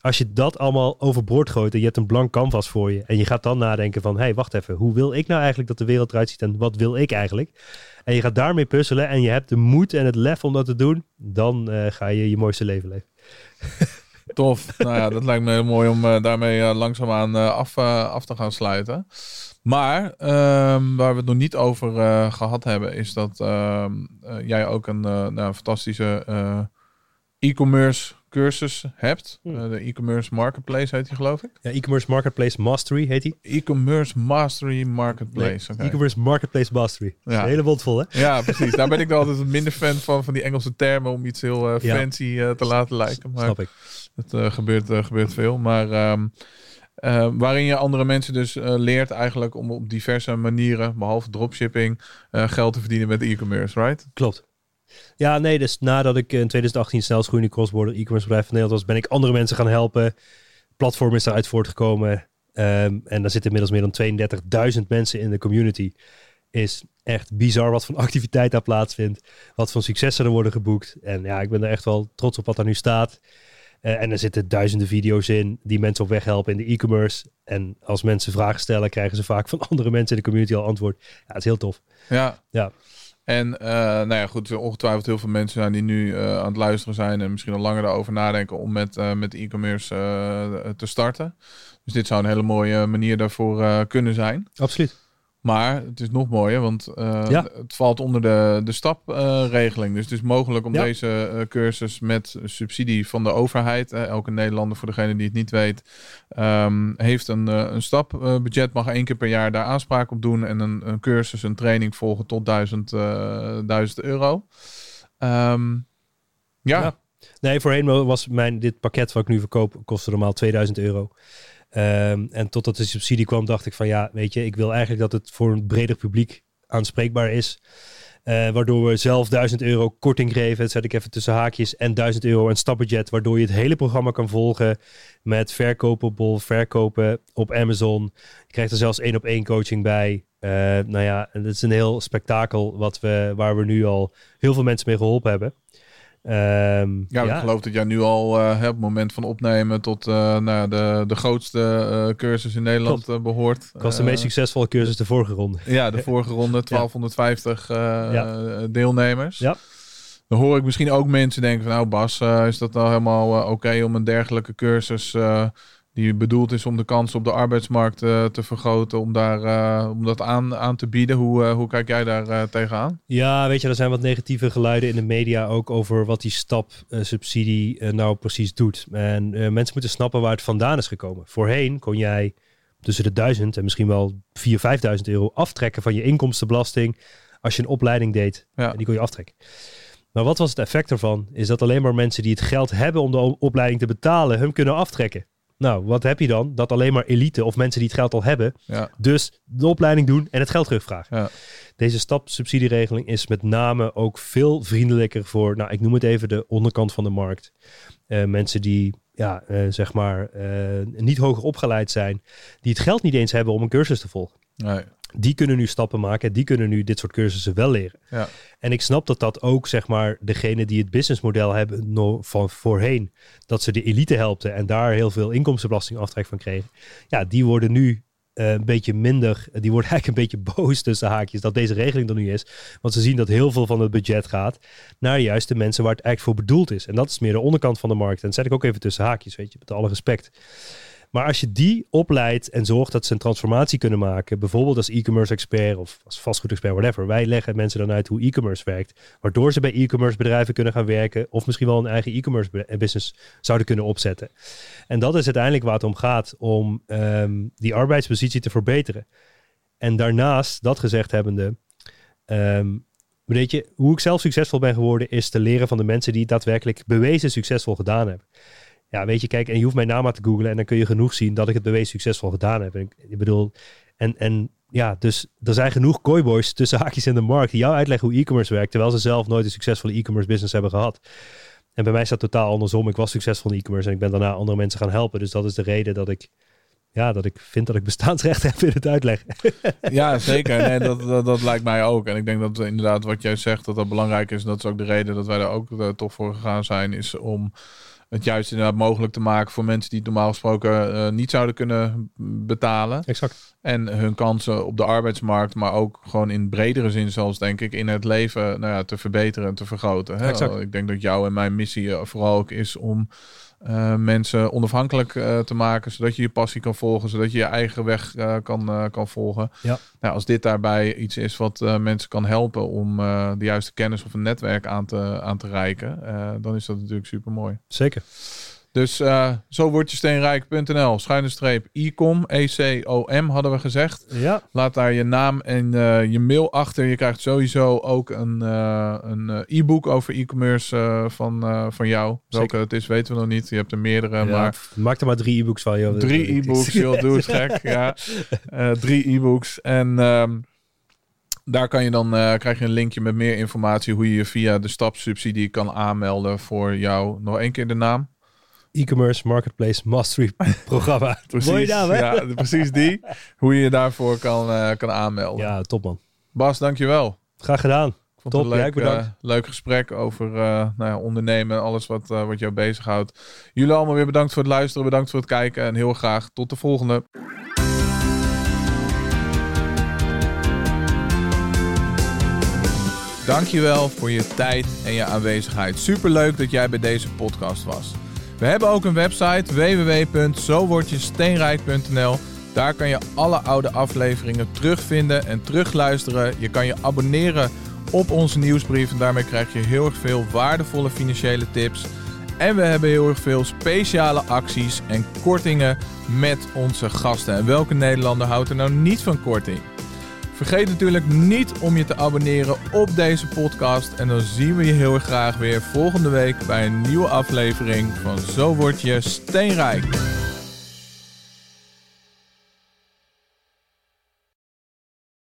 Als je dat allemaal overboord gooit en je hebt een blank canvas voor je en je gaat dan nadenken van, hé, hey, wacht even, hoe wil ik nou eigenlijk dat de wereld eruit ziet en wat wil ik eigenlijk? En je gaat daarmee puzzelen en je hebt de moed en het lef om dat te doen, dan eh, ga je je mooiste leven leven. [LAUGHS] Tof. nou ja, dat lijkt me heel mooi om eh, daarmee eh, langzaamaan af, af te gaan sluiten. Maar ehm, waar we het nog niet over eh, gehad hebben, is dat ehm, eh, jij ook een nou, fantastische e-commerce cursus hebt. Hmm. Eh, de e-commerce marketplace heet die, geloof ik. Ja, e-commerce marketplace mastery heet die. E-commerce mastery marketplace. E-commerce marketplace mastery. Ja. Een hele mond vol, hè? Ja, precies. Daar ben ik dan altijd minder fan van, van die Engelse termen om iets heel eh, Ja. fancy eh, te laten lijken. Maar Snap ik. Het eh, gebeurt, gebeurt veel. Maar ehm, eh, waarin je andere mensen dus eh, leert eigenlijk om op diverse manieren, behalve dropshipping, eh, geld te verdienen met e-commerce, right? Klopt. Ja, nee, dus nadat ik in 2018 snelst groeiende crossborder e-commerce bedrijf van Nederland was, ben ik andere mensen gaan helpen. Platform is eruit voortgekomen. Ehm, en daar zitten inmiddels meer dan 32.000 mensen in de community. Is echt bizar wat voor [LAUGHS] activiteit daar plaatsvindt. Wat voor successen er worden geboekt. En ja, ik ben er echt wel trots op wat daar nu staat. Eh, en er zitten duizenden video's in die mensen op weg helpen in de e-commerce. En als mensen vragen stellen, krijgen ze vaak van [LAUGHS] andere mensen in de community al antwoord. Ja, het is heel tof. Ja. Ja. En eh, nou ja, goed, ongetwijfeld heel veel mensen die nu eh, aan het luisteren zijn en misschien al langer daarover nadenken om met, eh, met e-commerce te starten. Dus dit zou een hele mooie manier daarvoor kunnen zijn. Absoluut. Maar het is nog mooier, want eh, Ja. het valt onder de, de stapregeling. dus het is mogelijk om Ja. deze eh, cursus met subsidie van de overheid, elke Nederlander voor degene die het niet weet, ehm, heeft een, eh, een stapbudget, mag één keer per jaar daar aanspraak op doen en een, een cursus, een training volgen tot 1000, eh 1000 euro. Ehm, ja, Ja. Nee, voorheen was mijn, dit pakket wat ik nu verkoop, kostte normaal 2000 euro. Ehm, en totdat de subsidie kwam, dacht ik van ja, weet je, ik wil eigenlijk dat het voor een breder publiek aanspreekbaar is. Eh, waardoor we zelf 1000 euro korting geven. Dat zet ik even tussen haakjes. En 1000 euro een stapbudget. Waardoor je het hele programma kan volgen. Met verkopen op Bol, verkopen op Amazon. Je krijgt er zelfs één op één coaching bij. Eh, nou ja, het is een heel spektakel wat we, waar we nu al heel veel mensen mee geholpen hebben. Ehm, Ja, ik geloof dat jij nu al op het moment van opnemen tot eh, nou, de, de grootste eh, cursus in Nederland eh, behoort. Ik was de meest succesvolle cursus de vorige ronde. Ja, de vorige ronde [LAUGHS] 1250 eh, deelnemers. Ja. Dan hoor ik misschien ook mensen denken van nou Bas, is dat nou helemaal oké om een dergelijke cursus die bedoeld is om de kans op de arbeidsmarkt eh, te vergroten, om, daar, eh, om dat aan, aan te bieden? Hoe, eh, hoe kijk jij daar tegenaan? Ja, weet je, er zijn wat negatieve geluiden in de media ook over wat die stapsubsidie eh, nou precies doet. En mensen moeten snappen waar het vandaan is gekomen. Voorheen kon jij tussen de 1000 en misschien wel 4.000, 5.000 euro aftrekken van je inkomstenbelasting als je een opleiding deed. Ja. En die kon je aftrekken. Maar wat was het effect ervan? Is dat alleen maar mensen die het geld hebben om de opleiding te betalen, hem kunnen aftrekken. Nou, wat heb je dan? Dat alleen maar elite of mensen die het geld al hebben, Ja, dus de opleiding doen en het geld terugvragen. ja, Deze stapsubsidieregeling is met name ook veel vriendelijker voor, nou, ik noem het even de onderkant van de markt. Eh, mensen die, ja, eh, zeg maar, eh, niet hoger opgeleid zijn, die het geld niet eens hebben om een cursus te volgen. nee, Die kunnen nu stappen maken, die kunnen nu dit soort cursussen wel leren. ja, En ik snap dat dat ook, zeg maar, degene die het businessmodel hebben no- van voorheen, dat ze de elite helpten en daar heel veel inkomstenbelastingaftrek van kregen. Ja, die worden nu eh, een beetje minder, die worden [LAUGHS] eigenlijk een beetje boos tussen haakjes dat deze regeling er nu is. Want ze zien dat heel veel van het budget gaat naar juist de mensen waar het eigenlijk voor bedoeld is. En dat is meer de onderkant van de markt. En dat zet ik ook even tussen haakjes, weet je, met alle respect. Maar als je die opleidt en zorgt dat ze een transformatie kunnen maken, bijvoorbeeld als e-commerce expert of als vastgoedexpert, whatever. Wij leggen mensen dan uit hoe e-commerce werkt, waardoor ze bij e-commerce bedrijven kunnen gaan werken of misschien wel een eigen e-commerce business zouden kunnen opzetten. En dat is uiteindelijk waar het om gaat, om ehm, die arbeidspositie te verbeteren. En daarnaast, dat gezegd hebbende, ehm, weet je, hoe ik zelf succesvol ben geworden, is te leren van de mensen die daadwerkelijk bewezen succesvol gedaan hebben. Ja, weet je, kijk, en je hoeft mijn naam maar te googlen en dan kun je genoeg zien dat ik het bewezen succesvol gedaan heb. En ik, bedoel, en, en ja, dus er zijn genoeg kooiboys tussen haakjes in de markt die jou uitleggen hoe e-commerce werkt, terwijl ze zelf nooit een succesvolle e-commerce business hebben gehad. En bij mij dat totaal andersom. Ik was succesvol in e-commerce en ik ben daarna andere mensen gaan helpen. Dus dat is de reden dat ik, ja, dat ik vind dat ik bestaansrecht [LAUGHS] heb in het uitleggen. [LAUGHS] ja, zeker. Nee, dat, dat, dat lijkt mij ook. En ik denk dat inderdaad wat jij zegt, dat dat belangrijk is. En dat is ook de reden dat wij daar ook eh, toch voor gegaan zijn, is om het juist inderdaad mogelijk te maken voor mensen die het normaal gesproken eh, niet zouden kunnen betalen. Exact. En hun kansen op de arbeidsmarkt, maar ook gewoon in bredere zin zelfs, denk ik, in het leven nou ja, te verbeteren en te vergroten. Hè? Exact. Ik denk dat jouw en mijn missie eh, vooral ook is om eh, mensen onafhankelijk te maken, zodat je je passie kan volgen, zodat je je eigen weg kan, kan volgen. Ja. Nou, als dit daarbij iets is wat mensen kan helpen om de juiste kennis of een netwerk aan te, aan te reiken, dan is dat natuurlijk super mooi. Zeker. Dus eh, zo word je steenrijk.nl, schuine streep, ecom, E-C-O-M hadden we gezegd. Ja, Laat daar je naam en eh, je mail achter. Je krijgt sowieso ook een, eh, een e-book over e-commerce van, van jou. Welke het is, weten we nog niet. Je hebt er meerdere, ja, maar maak er maar drie e-books van. Joh. drie e-books. Joh, doe het gek. Ja. [LAUGHS] Drie e-books. En ehm, daar kan je dan, eh, krijg je een linkje met meer informatie hoe je je via de stapsubsidie kan aanmelden voor jou. Nog één keer de naam. E-commerce Marketplace Mastery programma. [LAUGHS] Mooie naam, hè? ja, precies die. Hoe je je daarvoor kan, eh, kan aanmelden. Ja, top man. Bas, dankjewel. Graag gedaan. Ik vond Top, het een jij leuk, bedankt. eh, leuk gesprek over nou ja, ondernemen, alles wat, wat jou bezighoudt. Jullie allemaal weer bedankt voor het luisteren, bedankt voor het kijken en heel graag tot de volgende. Dankjewel voor je tijd en je aanwezigheid. Superleuk dat jij bij deze podcast was. We hebben ook een website www.zowordjesteenrijk.nl. Daar kan je alle oude afleveringen terugvinden en terugluisteren. Je kan je abonneren op onze nieuwsbrief en daarmee krijg je heel erg veel waardevolle financiële tips. En we hebben heel erg veel speciale acties en kortingen met onze gasten. En welke Nederlander houdt er nou niet van korting? Vergeet natuurlijk niet om je te abonneren op deze podcast. En dan zien we je heel erg graag weer volgende week bij een nieuwe aflevering van Zo Word Je Steenrijk.